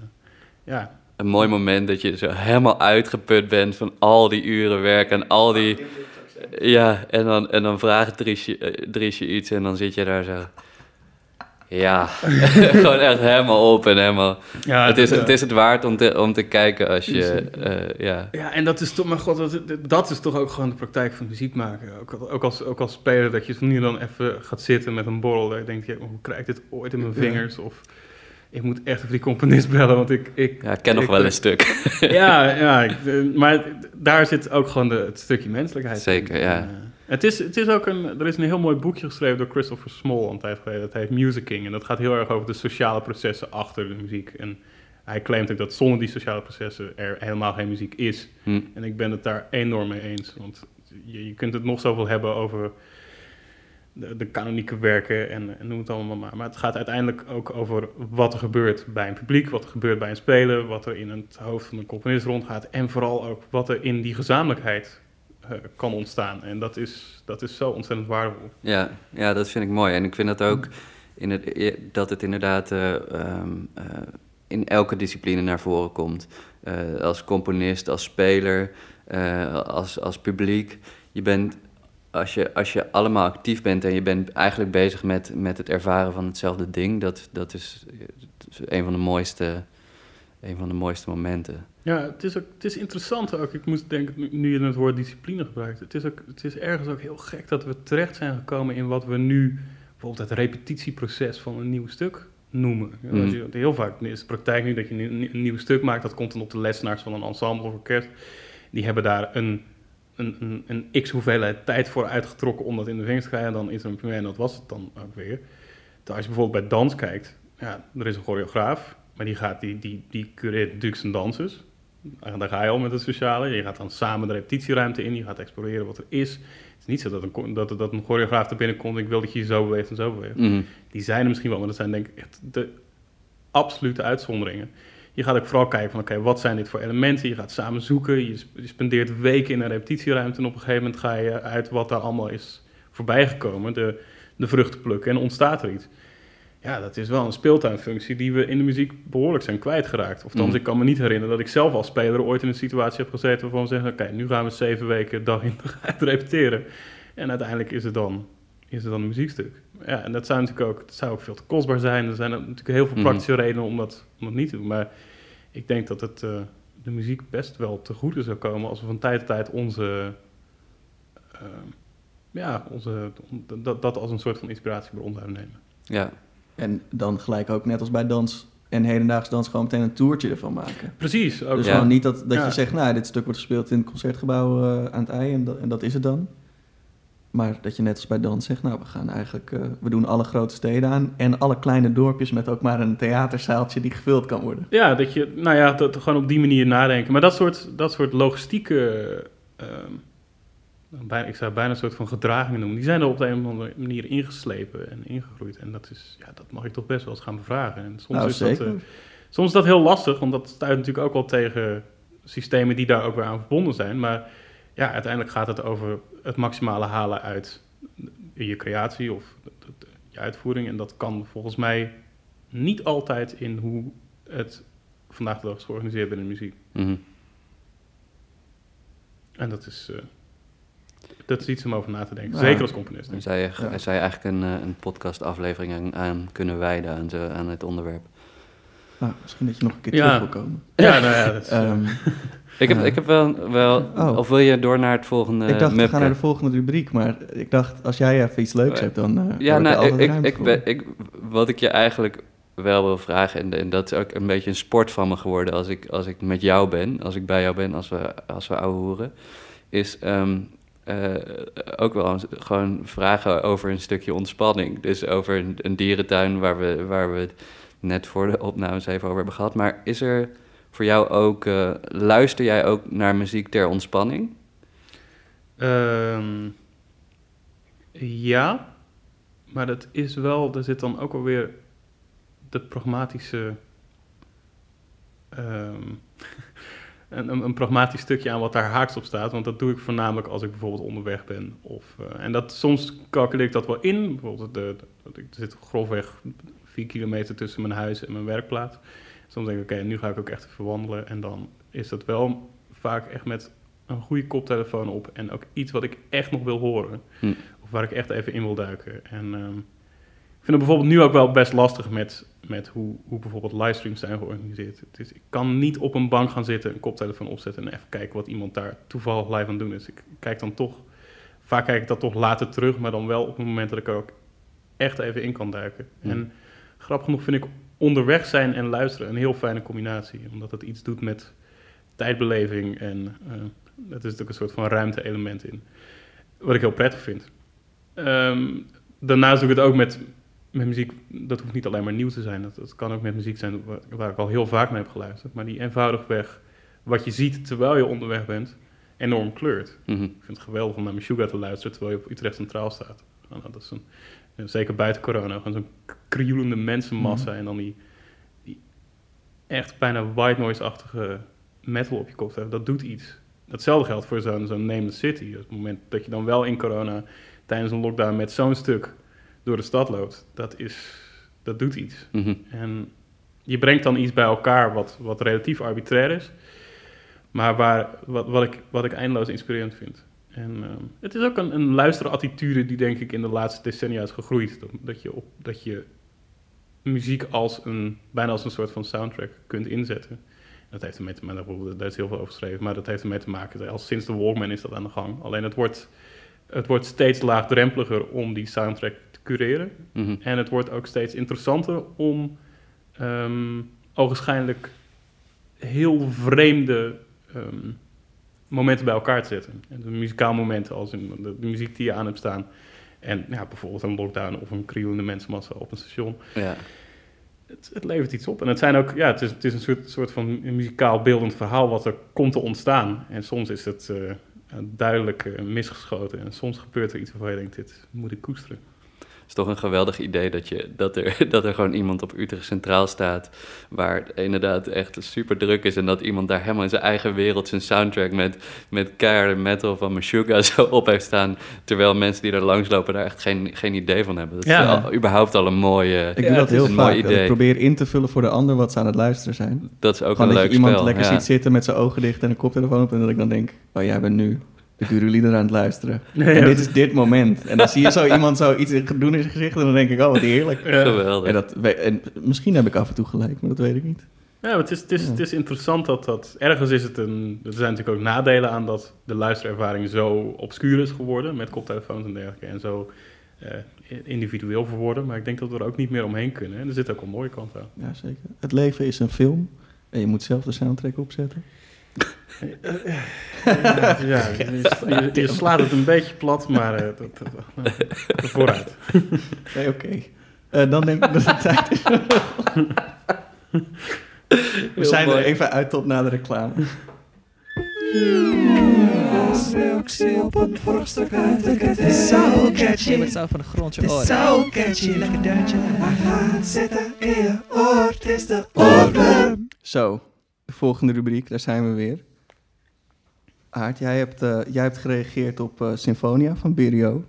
ja.
Een mooi moment dat je zo helemaal uitgeput bent van al die uren werk en al die... Ja, en dan, en dan vraagt Driesje, uh, Driesje iets en dan zit je daar zo... Ja, gewoon echt helemaal op en helemaal...
ja
het, is, het is het waard om te, om te kijken als je... Uh, ja.
ja, en dat is toch, maar god, dat, dat is toch ook gewoon de praktijk van muziek maken. Ook, ook, als, ook als speler, dat je nu dan even gaat zitten met een borrel. Dat je denkt, ja, hoe krijg ik dit ooit in mijn vingers? Of ik moet echt even die componist bellen, want ik... ik
ja, ik ken nog wel een stuk.
ja, ja ik, maar daar zit ook gewoon de, het stukje menselijkheid
Zeker,
in.
ja.
En, uh, het is, het is ook een, er is een heel mooi boekje geschreven door Christopher Small een tijd geleden. Dat heet Musicking. En dat gaat heel erg over de sociale processen achter de muziek. En hij claimt ook dat zonder die sociale processen er helemaal geen muziek is.
Hm.
En ik ben het daar enorm mee eens. Want je, je kunt het nog zoveel hebben over de, de kanonieke werken en, noem het allemaal maar. Maar het gaat uiteindelijk ook over wat er gebeurt bij een publiek, wat er gebeurt bij een speler, wat er in het hoofd van een componist rondgaat. En vooral ook wat er in die gezamenlijkheid uh, kan ontstaan. En dat is, dat is zo ontzettend waardevol.
Ja, ja, dat vind ik mooi. En ik vind dat ook in het, dat het inderdaad um, uh, in elke discipline naar voren komt. Als componist, als speler, als, als publiek. Je bent, als je, als je allemaal actief bent en je bent eigenlijk bezig met, met het ervaren van hetzelfde ding, dat, dat is een van de mooiste, een van de mooiste momenten.
Ja, het is, ook, het is interessant ook. Ik moest denken, nu je het woord discipline gebruikt. Het is, ook, het is ergens ook heel gek dat we terecht zijn gekomen in wat we nu bijvoorbeeld het repetitieproces van een nieuw stuk noemen. Mm. Je, heel vaak is de praktijk nu dat je een, een, nieuw stuk maakt, dat komt dan op de lesnaars van een ensemble of orkest. Die hebben daar een, een, een, een x hoeveelheid tijd voor uitgetrokken om dat in de vingers te krijgen. Dan is er een première en dat was het dan ook weer. Terwijl als je bijvoorbeeld bij dans kijkt, ja, er is een choreograaf, maar die, gaat, die, die, die cureert natuurlijk zijn dansers. En daar ga je al met het sociale. Je gaat dan samen de repetitieruimte in, je gaat exploreren wat er is. Het is niet zo dat een, dat, dat een choreograaf er binnenkomt, ik wil dat je je zo beweegt en zo beweegt.
Mhm.
Die zijn er misschien wel, maar dat zijn denk ik echt de absolute uitzonderingen. Je gaat ook vooral kijken van, oké, wat zijn dit voor elementen? Je gaat samen zoeken, je, sp- je spendeert weken in een repetitieruimte... en op een gegeven moment ga je uit wat daar allemaal is voorbijgekomen... de, de vruchten plukken en ontstaat er iets. Ja, dat is wel een speeltuinfunctie die we in de muziek behoorlijk zijn kwijtgeraakt. Of
Mhm.
ik kan me niet herinneren dat ik zelf als speler ooit in een situatie heb gezeten... waarvan we zeggen, oké, nu gaan we zeven weken dag in dag uit repeteren. En uiteindelijk is het dan, is het dan een muziekstuk. Ja, en dat zou natuurlijk ook, dat zou ook veel te kostbaar zijn. Er zijn natuurlijk heel veel
Mhm.
praktische redenen om dat, om dat niet te doen. Maar ik denk dat het, eh, de muziek best wel te goede zou komen als we van tijd tot tijd onze, eh, ja, onze, dat, dat als een soort van inspiratiebron zouden nemen.
Ja,
En dan gelijk ook net als bij dans en hedendaags dans gewoon meteen een toertje ervan maken.
Precies. Ook
Dus
Ja.
gewoon niet dat, dat
Ja.
je zegt, nou, dit stuk wordt gespeeld in het concertgebouw eh, aan het ei en dat, en dat is het dan. Maar dat je net als bij dans zegt, nou, we gaan eigenlijk, eh, we doen alle grote steden aan en alle kleine dorpjes met ook maar een theaterzaaltje die gevuld kan worden.
Ja, dat je, nou ja, dat, gewoon op die manier nadenken. Maar dat soort, dat soort logistieke, ehm, bijna, ik zou het bijna een soort van gedragingen noemen, die zijn er op de een of andere manier ingeslepen en ingegroeid. En dat is, ja, dat mag ik toch best wel eens gaan bevragen. En soms
nou,
is dat, eh, soms is dat heel lastig, want dat stuit natuurlijk ook wel tegen systemen die daar ook weer aan verbonden zijn. Maar ja, uiteindelijk gaat het over het maximale halen uit je creatie of je uitvoering. En dat kan volgens mij niet altijd in hoe het vandaag de dag is georganiseerd binnen de muziek.
mhm.
En dat is, eh, dat is iets om over na te denken.
Ja.
Zeker als componist.
Dan zou je,
Ja.
zou je eigenlijk een, eh, een podcastaflevering aan, aan kunnen wijden aan, zo, aan het onderwerp.
Nou, misschien dat je nog een keer
Ja.
terug wil komen.
Ja, nou ja, dat is, eh,
Ehm,
Ik heb, ik heb wel, wel
Oh.
of wil je door naar het volgende
ik dacht, we gaan naar de volgende rubriek, maar ik dacht, als jij even iets leuks
Eh,
hebt, dan eh
Ja, nou, ik, ik, ben- ik, wat ik je eigenlijk wel wil vragen, en, en dat is ook een beetje een sport van me geworden als ik, als ik met jou ben, als ik bij jou ben, als we, als we ouwe hoeren, is ehm, eh, ook wel eens gewoon vragen over een stukje ontspanning. Dus over een, een dierentuin waar we, waar we het net voor de opnames even over hebben gehad. Maar is er voor jou ook, eh, luister jij ook naar muziek ter ontspanning?
Ehm, ja, maar dat is wel, er zit dan ook alweer de pragmatische, ehm, een, een, pragmatisch stukje aan wat daar haaks op staat. Want dat doe ik voornamelijk als ik bijvoorbeeld onderweg ben. Of, eh, en dat, soms calculeer ik dat wel in. Bijvoorbeeld, de, zit grofweg vier kilometer tussen mijn huis en mijn werkplaats. Soms denk ik, oké, nu ga ik ook echt even wandelen. En dan is dat wel vaak echt met een goede koptelefoon op en ook iets wat ik echt nog wil horen.
Hm.
Of waar ik echt even in wil duiken. En ehm, ik vind het bijvoorbeeld nu ook wel best lastig met, met hoe, hoe bijvoorbeeld livestreams zijn georganiseerd. Het is, ik kan niet op een bank gaan zitten, een koptelefoon opzetten en even kijken wat iemand daar toevallig live aan het doen is. Ik kijk dan toch, vaak kijk ik dat toch later terug, maar dan wel op het moment dat ik er ook echt even in kan duiken.
Hm.
En grappig genoeg vind ik onderweg zijn en luisteren een heel fijne combinatie. Omdat het iets doet met tijdbeleving en er is natuurlijk een soort van ruimte-element in. Wat ik heel prettig vind. Ehm, daarnaast doe ik het ook met, met muziek. Dat hoeft niet alleen maar nieuw te zijn. Dat, dat kan ook met muziek zijn waar, waar ik al heel vaak mee heb geluisterd. Maar die eenvoudigweg wat je ziet terwijl je onderweg bent, enorm kleurt.
Mhm.
Ik vind het geweldig om naar Meshuggah te luisteren terwijl je op Utrecht Centraal staat. Nou, dat is een, zeker buiten corona, gewoon zo'n krioelende mensenmassa en dan die, die echt bijna white noise-achtige metal op je kop hebben. Dat doet iets. Datzelfde geldt voor zo'n zo'n Name the City. Op het moment dat je dan wel in corona tijdens een lockdown met zo'n stuk door de stad loopt, dat, is, dat doet iets.
Mhm.
En je brengt dan iets bij elkaar wat, wat relatief arbitrair is, maar waar, wat, wat, ik, wat ik eindeloos inspirerend vind. En ehm, het is ook een, een luisterattitude die denk ik in de laatste decennia is gegroeid. Dat, je, op, dat je muziek als een, bijna als een soort van soundtrack kunt inzetten. Dat heeft ermee te maken, daar is heel veel over geschreven, maar dat heeft ermee te maken, al sinds de Walkman is dat aan de gang. Alleen het wordt, het wordt steeds laagdrempeliger om die soundtrack te cureren.
Mhm.
En het wordt ook steeds interessanter om ehm ogenschijnlijk heel vreemde ehm, momenten bij elkaar te zetten. En de muzikaal momenten als in de, de muziek die je aan hebt staan. En ja, bijvoorbeeld een lockdown of een krioelende mensenmassa op een station.
Ja.
het, het levert iets op. En het zijn ook, ja, het is, het is een soort, soort van muzikaal beeldend verhaal wat er komt te ontstaan. En soms is het eh, duidelijk eh, misgeschoten. En soms gebeurt er iets waarvan je denkt, dit moet ik koesteren.
Het is toch een geweldig idee dat, je, dat, er, dat er gewoon iemand op Utrecht Centraal staat. Waar het inderdaad echt super druk is. En dat iemand daar helemaal in zijn eigen wereld zijn soundtrack met, met keiharde metal van Meshuggah zo op heeft staan. Terwijl mensen die er langslopen daar echt geen, geen idee van hebben. Dat is
Ja.
al- überhaupt al een mooie.
Ik
ja,
doe dat heel
mooi
vaak. dat
idee.
Ik probeer in te vullen voor de ander wat ze aan het luisteren zijn.
Dat is ook
Gewoon
een
dat
leuk
je iemand
spel.
lekker
ja.
ziet zitten met zijn ogen dicht en een koptelefoon op. En dat ik dan denk, oh jij bent nu de Guru-lieder aan het luisteren. En dit is dit moment. En dan zie je zo iemand zo iets doen in zijn gezicht en dan denk ik, oh wat heerlijk.
Ja.
Geweldig.
En, dat, en misschien heb ik af en toe gelijk, maar dat weet ik niet.
Ja, het is, het, is,
Ja.
het is interessant dat dat... Ergens is het een... Er zijn natuurlijk ook nadelen aan dat de luisterervaring zo obscuur is geworden... met koptelefoons en dergelijke en zo eh, individueel verworden. Maar ik denk dat we er ook niet meer omheen kunnen. En er zit ook een mooie kant aan.
Ja, zeker. Het leven is een film en je moet zelf de soundtrack opzetten.
Ja, ja je, je- je slaat het een beetje plat, maar eh, dat, dat, nou, vooruit.
Nee, oké. Eh, dan denk ik dat het tijd is. We
Heel
zijn
mooi.
er even uit tot na de reclame.
reactie op een vorig stuk uit de Het is zo catchy. Het zo van de grond je oren. zo catchy. Lekker duintje. Hij gaat zitten in je oor. Het is de oorworm.
Zo, de volgende rubriek, daar zijn we weer. Aart, jij hebt, eh, jij hebt gereageerd op eh, Symfonia van Berio.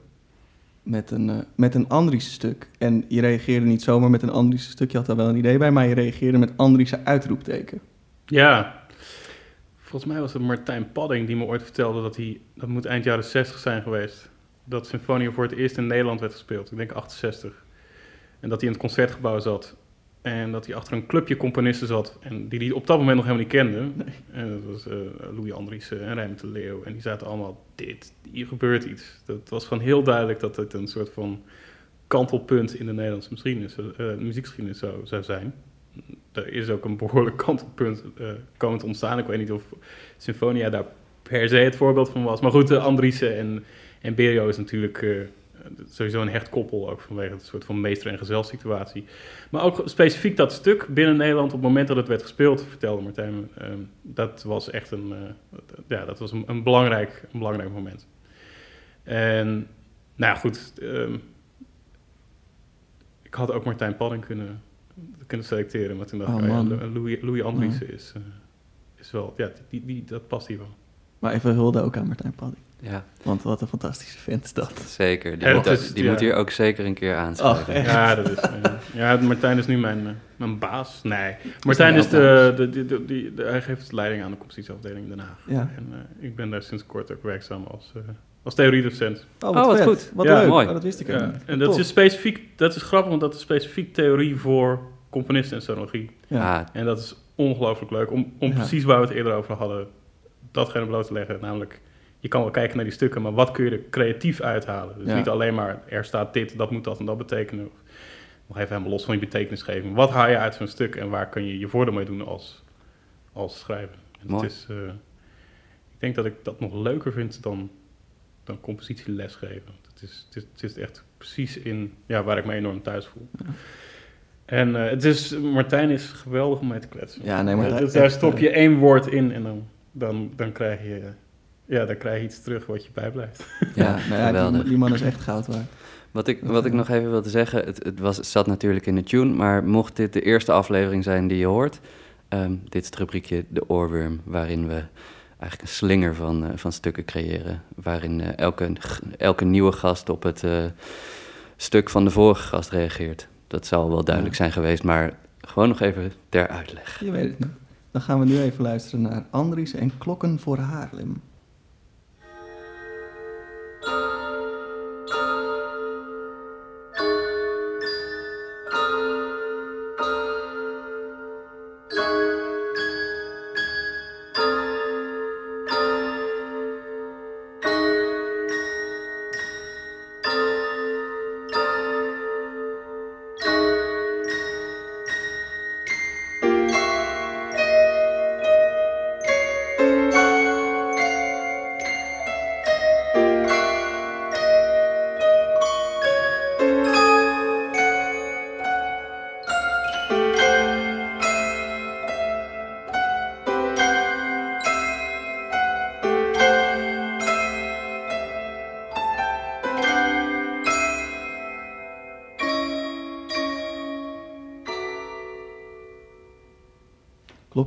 Met een, eh, met een Andriessen stuk. En je reageerde niet zomaar met een Andriessen stuk, je had daar wel een idee bij, maar je reageerde met Andriessen uitroepteken.
Ja, volgens mij was het Martijn Padding die me ooit vertelde dat hij, dat moet eind jaren 60 zijn geweest, dat Symfonia voor het eerst in Nederland werd gespeeld. Ik denk 68. En dat hij in het concertgebouw zat. En dat hij achter een clubje componisten zat. En die hij op dat moment nog helemaal niet kende. En dat was eh, Louis Andriessen en Rijm de Leeuw. En die zaten allemaal, dit, hier gebeurt iets. Dat was gewoon heel duidelijk dat het een soort van kantelpunt in de Nederlandse geschiedenis, eh, muziekgeschiedenis zou, zou zijn. Er is ook een behoorlijk kantelpunt eh komen te ontstaan. Ik weet niet of Symfonia daar per se het voorbeeld van was. Maar goed, uh, Andriessen en, en Berio is natuurlijk eh, sowieso een hecht koppel. Ook vanwege het soort van meester- en gezelsituatie. Maar ook specifiek dat stuk binnen Nederland op het moment dat het werd gespeeld, vertelde Martijn me, eh, dat was echt een, eh, ja, dat was een, een, belangrijk, een belangrijk moment. En nou ja, goed. ehm, ik had ook Martijn Padding kunnen, kunnen selecteren, maar toen dacht
Oh,
ik, oh ja. Lou- Louis, Louis Andriessen is, eh, is wel, ja, die, die, dat past hier wel.
Maar even hulde ook aan Martijn Padding.
Ja,
Want wat een fantastische vent is dat.
zeker. Die,
Ja,
moet,
dat is-
die
ja.
moet hier ook zeker een keer aanschrijven.
Echt?
Ja, dat is, ja, Martijn is nu mijn, eh, mijn baas. Nee, Martijn is de, de, de, de- die- de- hij geeft leiding aan de compositieafdeling in Den Haag.
Ja.
En eh, ik ben daar sinds kort ook werkzaam als, eh, als theoriedocent.
Oh,
wat
vet.
goed.
Wat
Ja,
leuk.
mooi.
Oh, dat wist ik
Ja,
ook niet.
en dat is specifiek, dat is grappig, want dat is specifiek theorie voor componisten en sonologie.
Ja.
Ah,
En dat is ongelooflijk leuk om, om
Ja.
precies waar we het eerder over hadden, datgene bloot te leggen. Namelijk, je kan wel kijken naar die stukken, maar wat kun je er creatief uithalen? Dus
Ja.
niet alleen maar, er staat dit, dat moet dat en dat betekenen. Nog even helemaal los van die betekenisgeving. Wat haal je uit zo'n stuk en waar kun je je voordeel mee doen als, als schrijver? Het is, eh, ik denk dat ik dat nog leuker vind dan, dan compositieles geven. Het is, het, is, het is echt precies in ja, waar ik me enorm thuis voel. En eh, het is, Martijn is geweldig om mee te kletsen.
Ja, nee, maar
Eh, dus daar stop je één woord in en dan, dan, dan, krijg je, ja, dan krijg je iets terug wat je bijblijft.
ja,
nou ja,
geweldig.
die, die man is echt goud waard.
Wat ik, wat ik nog even wilde zeggen, het, het, was, het zat natuurlijk in de tune, maar mocht dit de eerste aflevering zijn die je hoort, ehm, dit is het rubriekje De Oorworm, waarin we eigenlijk een slinger van, eh, van stukken creëren, waarin eh, elke, elke nieuwe gast op het eh, stuk van de vorige gast reageert. Dat zal wel duidelijk
Ja.
zijn geweest, maar gewoon nog even ter uitleg.
Je weet het niet. Dan gaan we nu even luisteren naar Andries en Klokken voor Haarlem.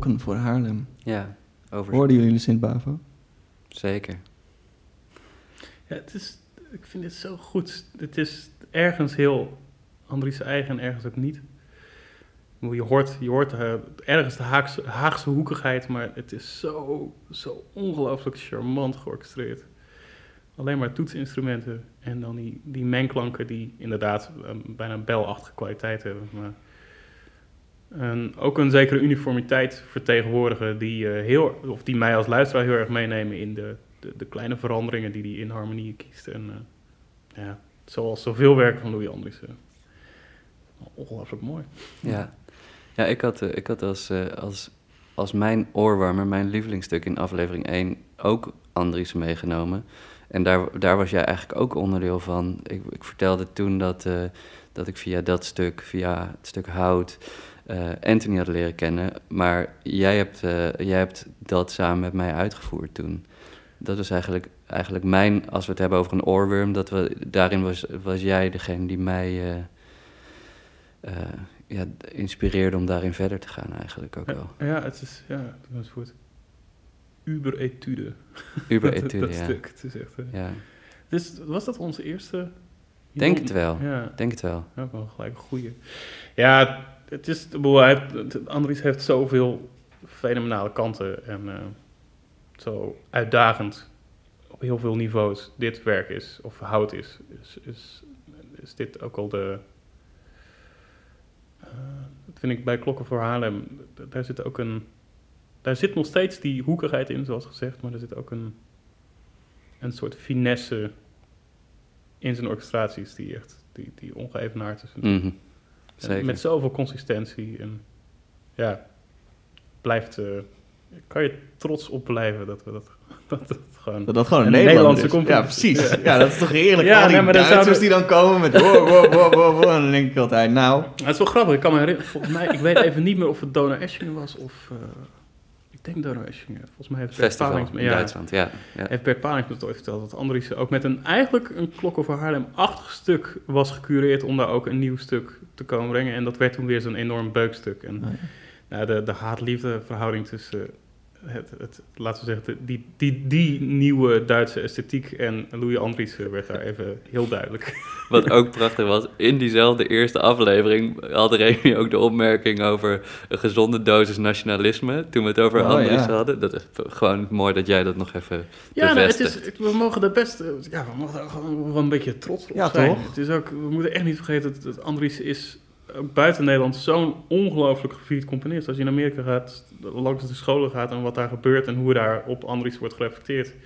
Voor Haarlem.
Ja, over.
Hoorden jullie de Sint-Bavo?
Zeker.
Ja, het is, ik vind dit zo goed. Het is ergens heel Andries eigen en ergens ook niet. Je hoort, je hoort eh, ergens de Haagse, Haagse hoekigheid, maar het is zo, zo ongelooflijk charmant georchestreerd. Alleen maar toetsinstrumenten en dan die, die mengklanken die inderdaad eh, bijna belachtige kwaliteit hebben. Maar en ook een zekere uniformiteit vertegenwoordigen die, eh, heel, of die mij als luisteraar heel erg meenemen in de, de, de kleine veranderingen die hij in harmonie kiest. En eh, ja, zoals zoveel werken van Louis Andriessen. Ongelooflijk mooi.
Ja, ja ik had, eh, ik had als, eh, als, als mijn oorwarmer, mijn lievelingsstuk in aflevering 1, ook Andries meegenomen. En daar, daar was jij eigenlijk ook onderdeel van. Ik, ik vertelde toen dat, eh, dat ik via dat stuk, via het stuk hout, eh, Anthony had leren kennen. Maar jij hebt, eh, jij hebt dat samen met mij uitgevoerd toen. Dat was eigenlijk, eigenlijk mijn, als we het hebben over een oorworm, dat we, daarin was, was jij degene die mij eh, eh, ja, inspireerde om daarin verder te gaan eigenlijk ook wel.
Ja, ja, het is, ja, het is goed. Uber-etude.
Uber
dat,
etude,
dat
ja.
stuk. Het is echt, eh,
ja.
Dus was dat onze eerste?
Denk het wel.
Ja,
Denk het wel.
ja wel gelijk een goeie. Ja, het is, Andries heeft zoveel fenomenale kanten en eh, zo uitdagend op heel veel niveaus dit werk is, of hout is, is, is, dit ook al de... eh, dat vind ik bij Klokken voor Haarlem, daar zit ook een... Daar zit nog steeds die hoekigheid in, zoals gezegd, maar er zit ook een, een soort finesse in zijn orchestraties die echt die, die ongeëvenaard is.
Mhm. Zeker.
Met zoveel consistentie. En ja, blijft. eh, kan je trots op blijven dat we dat, dat, dat gewoon.
Dat dat gewoon een, Nederlandse is. Ja, precies. Ja, dat is toch heerlijk.
Ja,
Al die
nee, maar dan
Duitsers
zouden-
die dan komen met wow, wow, wow, wow, wow. En dan denk ik altijd, nou...
Het is wel grappig. Ik kan me herinneren. Volgens mij, ik weet even niet meer of het Donau Eschingen was of. eh, ik denk Donau Eschingen. Volgens mij heeft Bert
Festival
Palings-
in
ja,
Duitsland, ja. ja.
Heeft Bert Palings me het ooit verteld dat Andriessen ook met een eigenlijk een klok over Haarlem-achtig stuk was gecureerd om daar ook een nieuw stuk te komen brengen. En dat werd toen weer zo'n enorm beukstuk. En
Nou
nou, de, de haat-liefde verhouding tussen het, het, laten we zeggen, die, die, die nieuwe Duitse esthetiek en Louis Andriessen werd daar even heel duidelijk.
Wat ook prachtig was, in diezelfde eerste aflevering had Remy ook de opmerking over een gezonde dosis nationalisme. Toen we het over
Oh,
Andries
ja.
hadden. Dat is gewoon mooi dat jij dat nog even
Ja, nou, het
bevestigt.
is, we mogen er best, ja, we mogen daar gewoon wel een beetje trots op
Ja,
zijn.
toch?
Het is ook, we moeten echt niet vergeten dat, dat Andries is buiten Nederland zo'n ongelooflijk gevierd componist. Als je in Amerika gaat, langs de scholen gaat en wat daar gebeurt en hoe daar op Andries wordt gereflecteerd.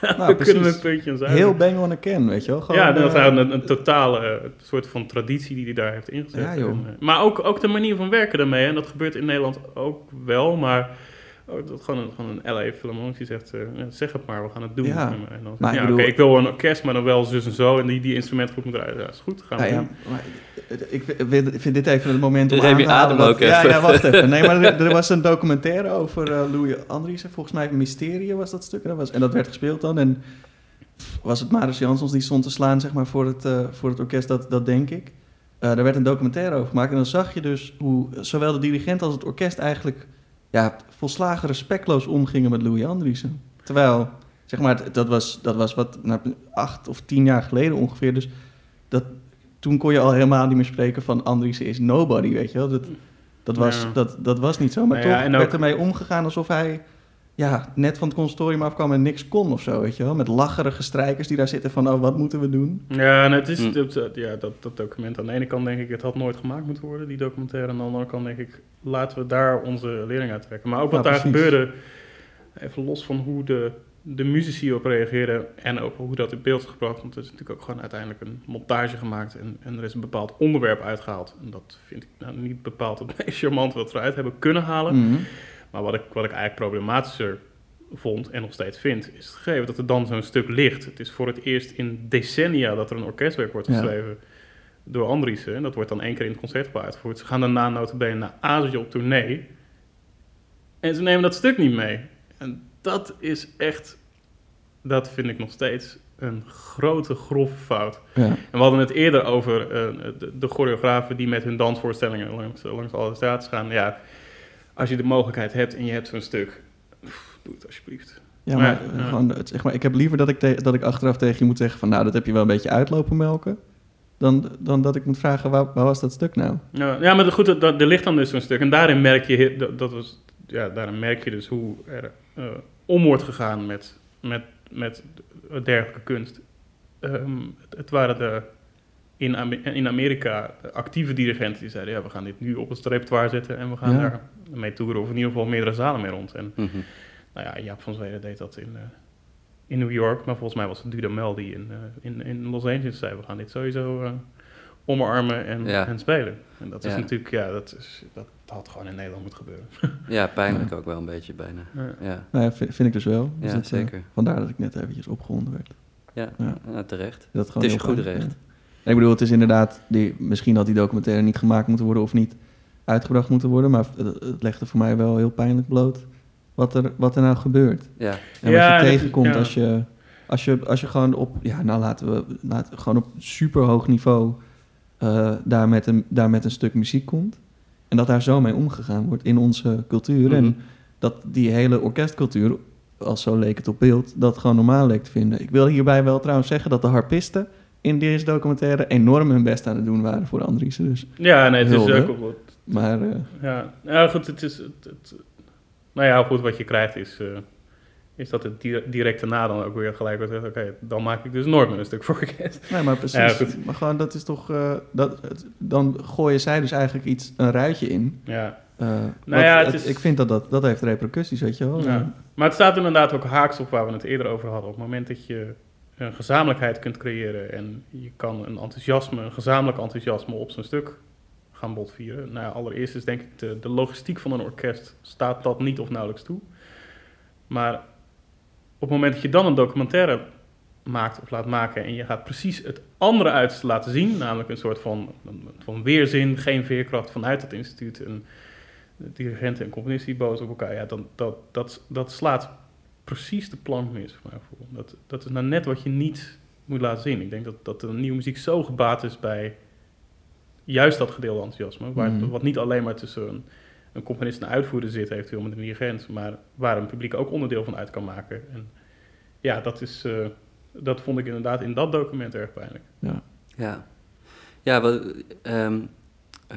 Nou,
we kunnen
precies.
een puntje aan zuigen.
Heel bang on a can, weet je wel. Gewoon,
ja, dat is
eh,
een, een totale eh, soort van traditie die hij daar heeft ingezet.
Ja.
En, eh, maar ook, ook de manier van werken daarmee. En dat gebeurt in Nederland ook wel, maar dat gewoon een, gewoon een LA Philharmonic die zegt, eh, ja, zeg het maar, we gaan het doen.
Ja,
En, dan,
maar
ja,
ik
ik wil een orkest, maar dan wel zus en zo. En die, die instrumentgroep moet eruit. Ja, is goed, gaan we
Ja, ja,
doen.
maar ik vind, ik vind dit even het moment om
Remy,
aan te halen
adem ook
ja,
even.
Ja, wacht even. Nee, maar er, er was een documentaire over eh, Louis Andriessen. Volgens mij Mysterie was dat stuk. En dat, was, en dat werd gespeeld dan. En was het Marius Jansons die stond te slaan zeg maar, voor, het, eh, voor het orkest, dat, dat denk ik. Eh daar werd een documentaire over gemaakt. En dan zag je dus hoe zowel de dirigent als het orkest eigenlijk ja, volslagen respectloos omgingen met Louis Andriessen. Terwijl, zeg maar, dat was, dat was wat, nou, acht of tien jaar geleden ongeveer. Dus dat, toen kon je al helemaal niet meer spreken van Andriessen is nobody, weet je wel. Dat, dat, was,
Ja.
dat, dat was niet zo. Maar
Nou ja,
toch
en
werd
ook-
ermee omgegaan alsof hij ja, net van het consortium afkwam en niks kon of zo, weet je wel. Met lacherige strijkers die daar zitten van, oh, wat moeten we doen?
Ja, en het is,
Hm.
ja, dat, dat document aan de ene kant denk ik, het had nooit gemaakt moeten worden, die documentaire. En aan de andere kant denk ik, laten we daar onze lering uit trekken. Maar ook wat
Ja,
daar
precies.
gebeurde, even los van hoe de, de muzici op reageerden en ook hoe dat in beeld is gebracht. Want er is natuurlijk ook gewoon uiteindelijk een montage gemaakt en, en er is een bepaald onderwerp uitgehaald. En dat vind ik nou niet bepaald het meest charmant wat we eruit hebben kunnen halen.
Mhm.
Maar wat ik, wat ik eigenlijk problematischer vond en nog steeds vind, is het gegeven dat er dan zo'n stuk ligt. Het is voor het eerst in decennia dat er een orkestwerk wordt
Ja.
geschreven door Andriessen. En dat wordt dan één keer in het concertgebouw uitgevoerd. Ze gaan daarna notabene naar Azië op tournee. En ze nemen dat stuk niet mee. En dat is echt, dat vind ik nog steeds een grote, grove fout.
Ja.
En we hadden het eerder over eh, de, de choreografen die met hun dansvoorstellingen langs, langs alle straten gaan. Ja, als je de mogelijkheid hebt en je hebt zo'n stuk, pff, doe het alsjeblieft.
Ja,
Maar,
maar,
ja.
gewoon, zeg maar ik heb liever dat ik, te- dat ik achteraf tegen je moet zeggen van... nou, dat heb je wel een beetje uitlopen melken... dan, dan dat ik moet vragen, waar, waar was dat stuk nou?
Ja, ja maar goed, dat- dat- er ligt dan dus zo'n stuk. En daarin merk je, dat, dat was, ja, daarin merk je dus hoe er eh, om wordt gegaan met, met, met dergelijke kunst. Ehm, het, het waren de, in, Ame- in Amerika de actieve dirigenten die zeiden... ja, we gaan dit nu op het repertoire zetten en we gaan
Ja.
daar mee toeren... of in ieder geval meerdere zalen mee rond. En
Mhm.
nou ja, Jaap van Zweden deed dat in, eh, in New York. Maar volgens mij was het Dudamel die in, eh, in, in Los Angeles zei... we gaan dit sowieso eh, omarmen en,
Ja.
en spelen. En dat is
Ja.
natuurlijk, ja, dat, is, dat had gewoon in Nederland moeten gebeuren.
Ja, pijnlijk ook wel een beetje bijna.
Ja.
Ja,
Nou ja, vind, vind ik dus wel. Dus
Ja,
dat, eh,
zeker.
vandaar dat ik net eventjes opgewonden werd.
ja.
Ja.
ja, terecht.
Dat gewoon
Het is je goed recht.
Ik bedoel, het is inderdaad... Die, misschien had die documentaire niet gemaakt moeten worden... of niet uitgebracht moeten worden... maar het, het legde voor mij wel heel pijnlijk bloot... wat er, wat er nou gebeurt.
Ja,
En wat je
is-
tegenkomt
ja.
als, je, als, je, als je gewoon op... Ja, nou laten we laten, gewoon op super hoog niveau... eh, daar, met een, daar met een stuk muziek komt. En dat daar zo mee omgegaan wordt in onze cultuur.
Mhm.
En dat die hele orkestcultuur, als zo leek het op beeld... dat gewoon normaal leek te vinden. Ik wil hierbij wel trouwens zeggen dat de harpisten... in deze documentaire enorm hun best aan het doen waren voor Andriessen. Dus.
Ja, nee, het is ook... wel-
Maar eh,
Ja, ja goed, het is... Het, het- nou ja, goed, wat je krijgt is... eh, is dat het di- direct daarna dan ook weer gelijk wordt gezegd... oké, dan maak ik dus nooit meer een stuk voor orkest.
Nee, maar precies.
Ja, goed.
maar gewoon, dat is toch... eh, dat, het- dan gooien zij dus eigenlijk iets, een ruitje in.
Ja.
Eh,
Nou ja, het
het-
is-
Ik vind dat, dat dat heeft repercussies, weet je wel.
Ja. Maar het staat inderdaad ook haaks op waar we het eerder over hadden. Op het moment dat je een gezamenlijkheid kunt creëren en je kan een enthousiasme, een gezamenlijk enthousiasme op zo'n stuk gaan botvieren. Nou, allereerst is denk ik de, logistiek van een orkest staat dat niet of nauwelijks toe. Maar op het moment dat je dan een documentaire maakt of laat maken en je gaat precies het andere uiterste laten zien, namelijk een soort van, van weerzin, geen veerkracht vanuit het instituut, en de dirigenten en componisten die boos op elkaar, ja, dan, dat, dat, dat slaat precies de plank mis, voor mijn gevoel. Dat, dat is nou net wat je niet moet laten zien. Ik denk dat, dat de nieuwe muziek zo gebaat is bij juist dat gedeelde enthousiasme, waar,
Mhm.
wat niet alleen maar tussen een, een componist en een uitvoerder zit, eventueel met een dirigent, maar waar een publiek ook onderdeel van uit kan maken. En ja, dat, is, eh, dat vond ik inderdaad in dat document erg pijnlijk.
ja. Ja, wat, ehm, eh,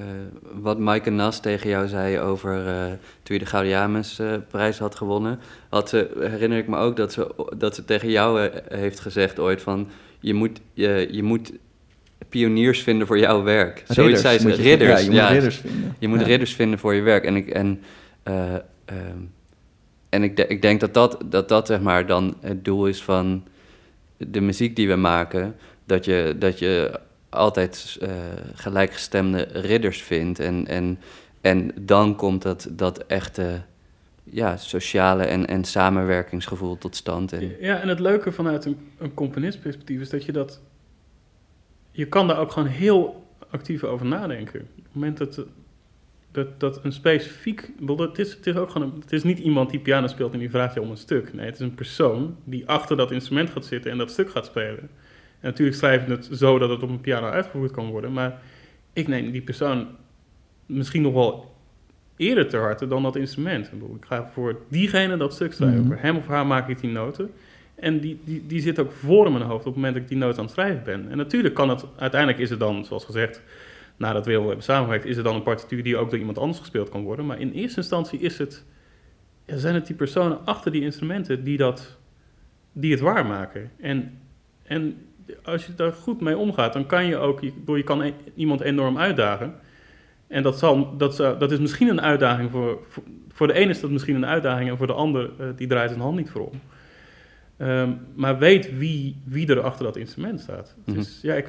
wat Maaike Nas tegen jou zei over eh, toen je de Gouden eh, prijs had gewonnen, had ze, herinner ik me ook dat ze, dat ze tegen jou heeft gezegd ooit van, je moet, je, je moet pioniers vinden voor jouw werk. Zoiets zei ze, ridders.
Ja, je moet ridders vinden.
Je moet
Ja.
ridders vinden voor je werk. En ik, en, eh, ehm, en ik, de- ik denk dat dat, dat dat zeg maar dan het doel is van de muziek die we maken. Dat je, dat je altijd eh, gelijkgestemde ridders vindt. En, en, en dan komt dat, dat echte ja, sociale en, en samenwerkingsgevoel tot stand. En,
Ja, en het leuke vanuit een, een componistperspectief is dat je dat... Je kan daar ook gewoon heel actief over nadenken. Op het moment dat, dat, dat een specifiek... Het is, het, is ook gewoon het is niet iemand die piano speelt en die vraagt je om een stuk. Nee, het is een persoon die achter dat instrument gaat zitten en dat stuk gaat spelen. En natuurlijk schrijf je het zo dat het op een piano uitgevoerd kan worden. Maar ik neem die persoon misschien nog wel eerder ter harte dan dat instrument. Ik, bedoel, ik ga voor diegene dat stuk schrijven.
Mhm.
Voor hem of haar maak ik die noten. En die, die, die zit ook voor in mijn hoofd op het moment dat ik die noot aan het schrijven ben. En natuurlijk kan het, uiteindelijk is het dan, zoals gezegd, nadat we heel hebben samengewerkt, is het dan een partituur die ook door iemand anders gespeeld kan worden. Maar in eerste instantie is het, ja, zijn het die personen achter die instrumenten die, dat, die het waarmaken. En, en als je daar goed mee omgaat, dan kan je ook, je, kan e- iemand enorm uitdagen. En dat, zal, dat, dat is misschien een uitdaging voor, voor, voor de ene is dat misschien een uitdaging en voor de ander eh, die draait zijn hand niet voor om. Ehm, maar weet wie, wie er achter dat instrument staat. Het,
Mhm.
ja, ik,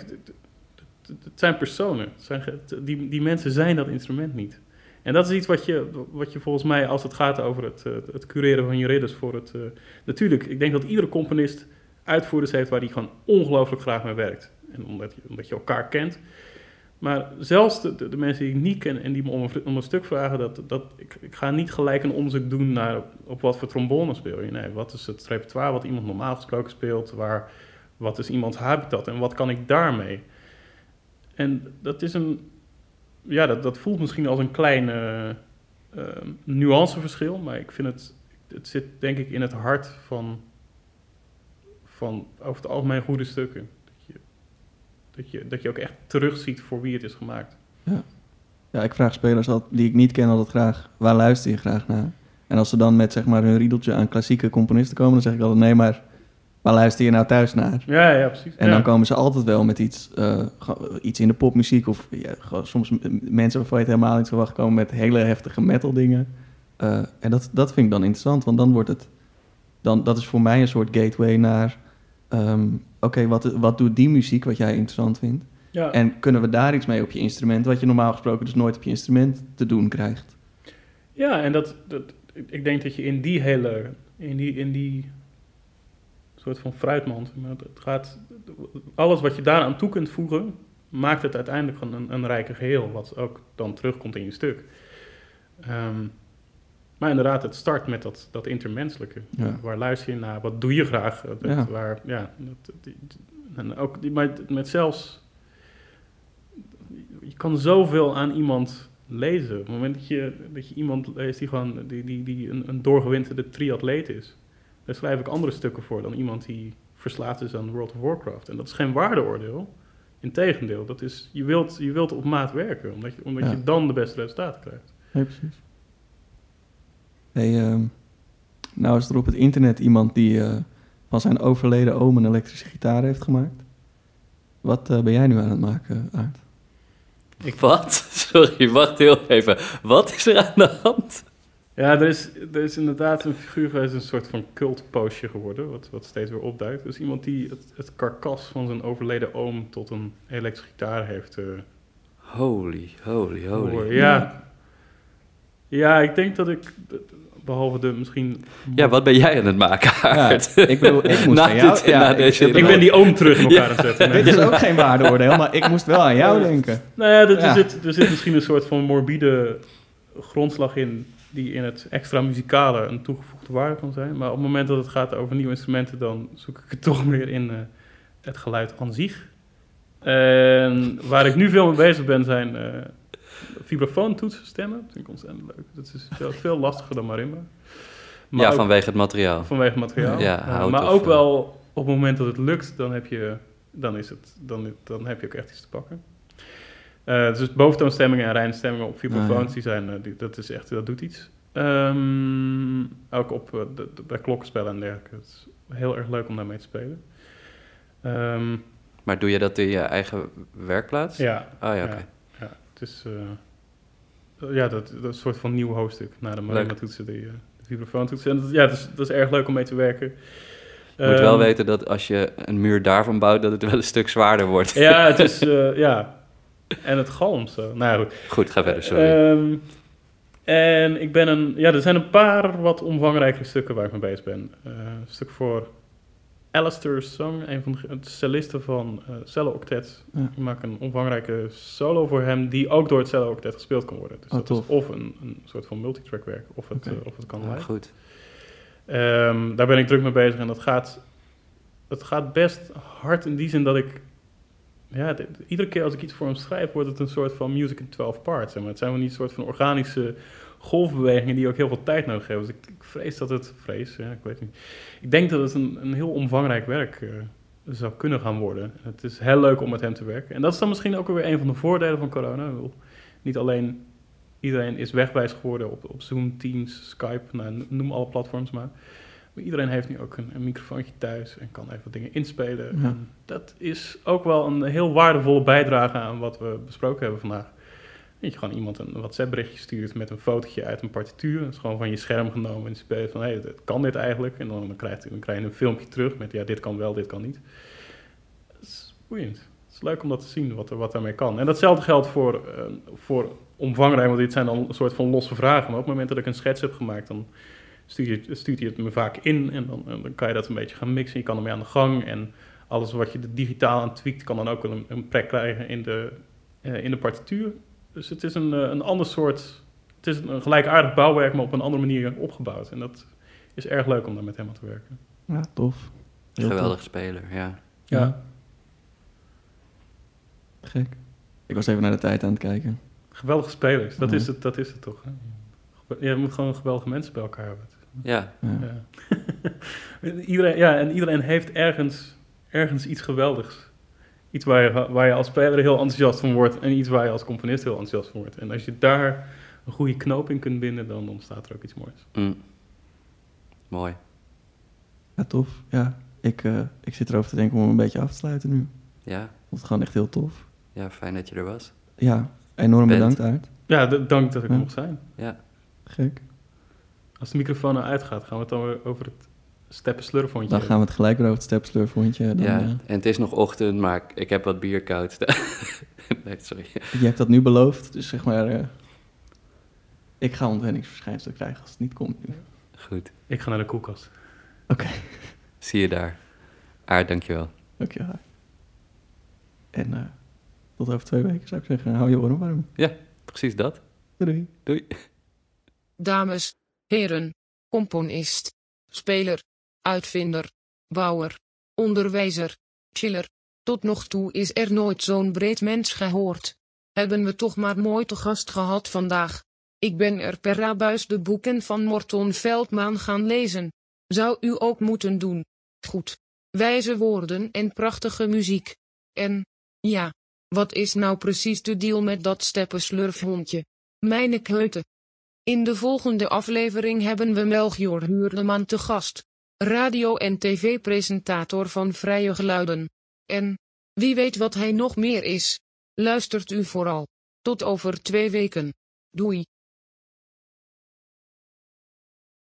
het, zijn personen. Het zijn, die, die mensen zijn dat instrument niet. En dat is iets wat je, wat je volgens mij, als het gaat over het, eh, het cureren van je ridders voor het... eh, natuurlijk, ik denk dat iedere componist uitvoerders heeft waar hij gewoon ongelooflijk graag mee werkt. En omdat je, omdat je elkaar kent. Maar zelfs de, de, mensen die ik niet ken en die me om een, om een stuk vragen, dat, dat, ik, ik ga niet gelijk een onderzoek doen naar op, wat voor trombone speel je. Nee, wat is het repertoire wat iemand normaal gesproken speelt? Waar, wat is iemands habitat en wat kan ik daarmee? En dat is een, ja, dat, dat voelt misschien als een kleine, ehm, nuanceverschil, maar ik vind het, het zit denk ik in het hart van, van over het algemeen goede stukken. Dat je, dat, je, dat je ook echt terugziet voor wie het is gemaakt.
Ja, ik vraag spelers al, die ik niet ken altijd graag, waar luister je graag naar? En als ze dan met zeg maar hun riedeltje aan klassieke componisten komen, dan zeg ik altijd, nee, maar waar luister je nou thuis naar?
Ja, ja, precies.
En
ja.
dan komen ze altijd wel met iets, eh, iets in de popmuziek of ja, soms mensen waarvan je het helemaal niet verwacht komen met hele heftige metal dingen. Eh, en dat, dat vind ik dan interessant, want dan wordt het, dan, dat is voor mij een soort gateway naar, ehm, oké, wat, wat doet die muziek wat jij interessant vindt?
ja.
En kunnen we daar iets mee op je instrument, wat je normaal gesproken dus nooit op je instrument te doen krijgt?
Ja, en dat, dat, ik denk dat je in die hele, in die, in die soort van fruitmand, maar het gaat, alles wat je daaraan toe kunt voegen, maakt het uiteindelijk gewoon een, een rijker geheel, wat ook dan terugkomt in je stuk. Ehm, maar inderdaad, het start met dat, dat intermenselijke.
Ja.
Waar luister je naar? Wat doe je graag? Dat,
Ja.
Waar, ja, dat, die- en ook die, maar met zelfs... Je kan zoveel aan iemand lezen. Op het moment dat je, dat je iemand leest die gewoon die, die, die een, een doorgewinterde triatleet is... daar schrijf ik andere stukken voor dan iemand die verslaafd is aan World of Warcraft. En dat is geen waardeoordeel. Integendeel, dat is, je, wilt, je wilt op maat werken, omdat, je, omdat
Ja.
je dan de beste resultaten krijgt.
Nee, precies. Hey, ehm, nou is er op het internet iemand die eh, van zijn overleden oom een elektrische gitaar heeft gemaakt. Wat eh, ben jij nu aan het maken, Aart?
Wat? Sorry, wacht heel even. Wat is er aan de hand?
Ja, er is, er is inderdaad een figuur geweest, een soort van cultpostje geworden, wat, wat steeds weer opduikt. Dus iemand die het, het karkas van zijn overleden oom tot een elektrische gitaar heeft eh
Holy, holy, holy.
Ja. Ja, ik denk dat ik, behalve de misschien...
Ja, wat ben jij aan het maken, Aart?
ik bedoel, ik moest
Na
aan jou...
dit- na deze-
ik,
Ik ben die oom terug in elkaar aan het zetten.
Dit is ook geen waardeoordeel, maar ik moest wel aan jou denken.
Nou ja, dat,
Ja.
Er, zit, er zit misschien een soort van morbide grondslag in... die in het extra muzikale een toegevoegde waarde kan zijn. Maar op het moment dat het gaat over nieuwe instrumenten... dan zoek ik het toch meer in eh, het geluid aan zich. En waar ik nu veel mee bezig ben zijn... eh vibrafoontoetsstemmen. Dat vind ik ontzettend leuk. Dat is veel, veel lastiger dan marimba. Maar
ja,
ook
vanwege het materiaal.
vanwege het materiaal.
Ja,
maar ook wel op het moment dat het lukt, dan heb je, dan is het, dan, dan heb je ook echt iets te pakken. Eh, dus boventoonstemmingen en rijnstemmingen op vibrafoons,
Ah,
die zijn, eh, die, dat is echt, dat doet iets. Ehm, ook op, eh, de, de- bij klokkenspellen en dergelijke. Het is heel erg leuk om daarmee te spelen. Ehm,
Maar doe je dat in je eigen werkplaats?
ja,
Oh ja, oké.
ja, ja, het is ja, dat, dat soort van nieuw hoofdstuk na de marimba toetsen, die, eh, de vibrafoontoetsen. En dat, ja, dat is, dat is erg leuk om mee te werken.
Je moet wel
Ehm,
weten dat als je een muur daarvan bouwt, dat het wel een stuk zwaarder wordt.
Ja, het is, eh, ja. En het galmt zo. Nou goed.
Goed, ga verder, sorry.
Ehm, en ik ben een, ja, er zijn een paar wat omvangrijkere stukken waar ik mee bezig ben. Eh, een stuk voor Alistair Song, een van de cellisten van eh Cello Octet.
Ja.
Ik maak een omvangrijke solo voor hem, die ook door het Cello Octet gespeeld kan worden. Dus
Oh,
dat
tof.
is of een, een soort van multitrack werk, of het, eh, of het kan
Ja, goed.
Ehm, daar ben ik druk mee bezig en dat gaat, dat gaat best hard in die zin dat ik... Ja, de- iedere keer als ik iets voor hem schrijf, wordt het een soort van music in 12 parts. Zeg maar. Het zijn wel niet een soort van organische golfbewegingen die ook heel veel tijd nodig hebben. Dus ik, ik vrees dat het... Vrees, ja, ik weet niet. Ik denk dat het een, een heel omvangrijk werk eh, zou kunnen gaan worden. Het is heel leuk om met hem te werken. En dat is dan misschien ook weer een van de voordelen van corona. Ik bedoel, Niet alleen iedereen is wegwijs geworden op, op Zoom, Teams, Skype, nou, noem alle platforms maar. Maar iedereen heeft nu ook een, een microfoontje thuis en kan even wat dingen inspelen.
Ja.
Dat is ook wel een heel waardevolle bijdrage aan wat we besproken hebben vandaag. Dat je gewoon iemand een WhatsApp-berichtje stuurt met een fotootje uit een partituur. Dat is gewoon van je scherm genomen en spelen van, hé, hey, kan dit eigenlijk? En dan, krijg je, dan krijg je een filmpje terug met, ja, dit kan wel, dit kan niet. Dat is boeiend. Het is leuk om dat te zien, wat, wat daarmee kan. En datzelfde geldt voor, eh, voor omvangrijk, want dit zijn dan een soort van losse vragen. Maar op het moment dat ik een schets heb gemaakt, dan stuurt hij, het me vaak in. En dan, dan kan je dat een beetje gaan mixen. Je kan ermee aan de gang. En alles wat je digitaal aan tweakt, kan dan ook een, een plek krijgen in de, eh, in de partituur. Dus het is een, eh, een ander soort... Het is een gelijkaardig bouwwerk, maar op een andere manier opgebouwd. En dat is erg leuk om daar met hem aan te werken.
Ja, tof. Heel
Geweldig speler, ja.
Ja. Gek. Ik was even naar de tijd aan het kijken.
Geweldige spelers, dat, is, het, dat is het toch. Hè? Je moet gewoon geweldige mensen bij elkaar hebben.
Ja,
Ja.
Ja. iedereen, ja, en iedereen heeft ergens, ergens iets geweldigs. Iets waar je, waar je als speler heel enthousiast van wordt en iets waar je als componist heel enthousiast van wordt. En als je daar een goede knoop in kunt binden, dan ontstaat er ook iets moois.
mm. mooi.
Ja, tof. Ja, ik, eh, ik zit erover te denken om hem een beetje af te sluiten nu.
Ja,
vond het gewoon echt heel tof.
ja, fijn dat je er was.
Ja, enorm
Bent.
bedankt Aart.
Ja, dank dat ik er mocht zijn.
Ja,
Gek.
Als de microfoon nou uitgaat, gaan we het dan weer over het steppen slurfhondje
Dan gaan we het gelijk weer over het stepslurfhondje. Dan,
ja.
eh,
en het is nog ochtend, maar ik- heb wat bier koud nee, sorry.
je hebt dat nu beloofd, dus zeg maar... eh, ik ga ontwenningsverschijnselen krijgen als het niet komt nu.
Goed,
Ik ga naar de koelkast.
zie je daar. Aard, dankjewel.
Dankjewel. En eh, tot over twee weken zou ik zeggen, hou je oren warm.
Precies dat.
Doei.
Doei.
Dames, heren, componist, speler, uitvinder, bouwer, onderwijzer, chiller. Tot nog toe is er nooit zo'n breed mens gehoord. Hebben we toch maar mooi te gast gehad vandaag. Ik ben er per abuis de boeken van Morton Veldman gaan lezen. Zou u ook moeten doen. Goed. Wijze woorden en prachtige muziek. En, ja, wat is nou precies de deal met dat steppenslurfhondje? Mijne keute. In de volgende aflevering hebben we Melchior Huurdeman te gast. Radio- en tv-presentator van Vrije Geluiden. En, wie weet wat hij nog meer is. Luistert u vooral. Tot over twee weken. Doei.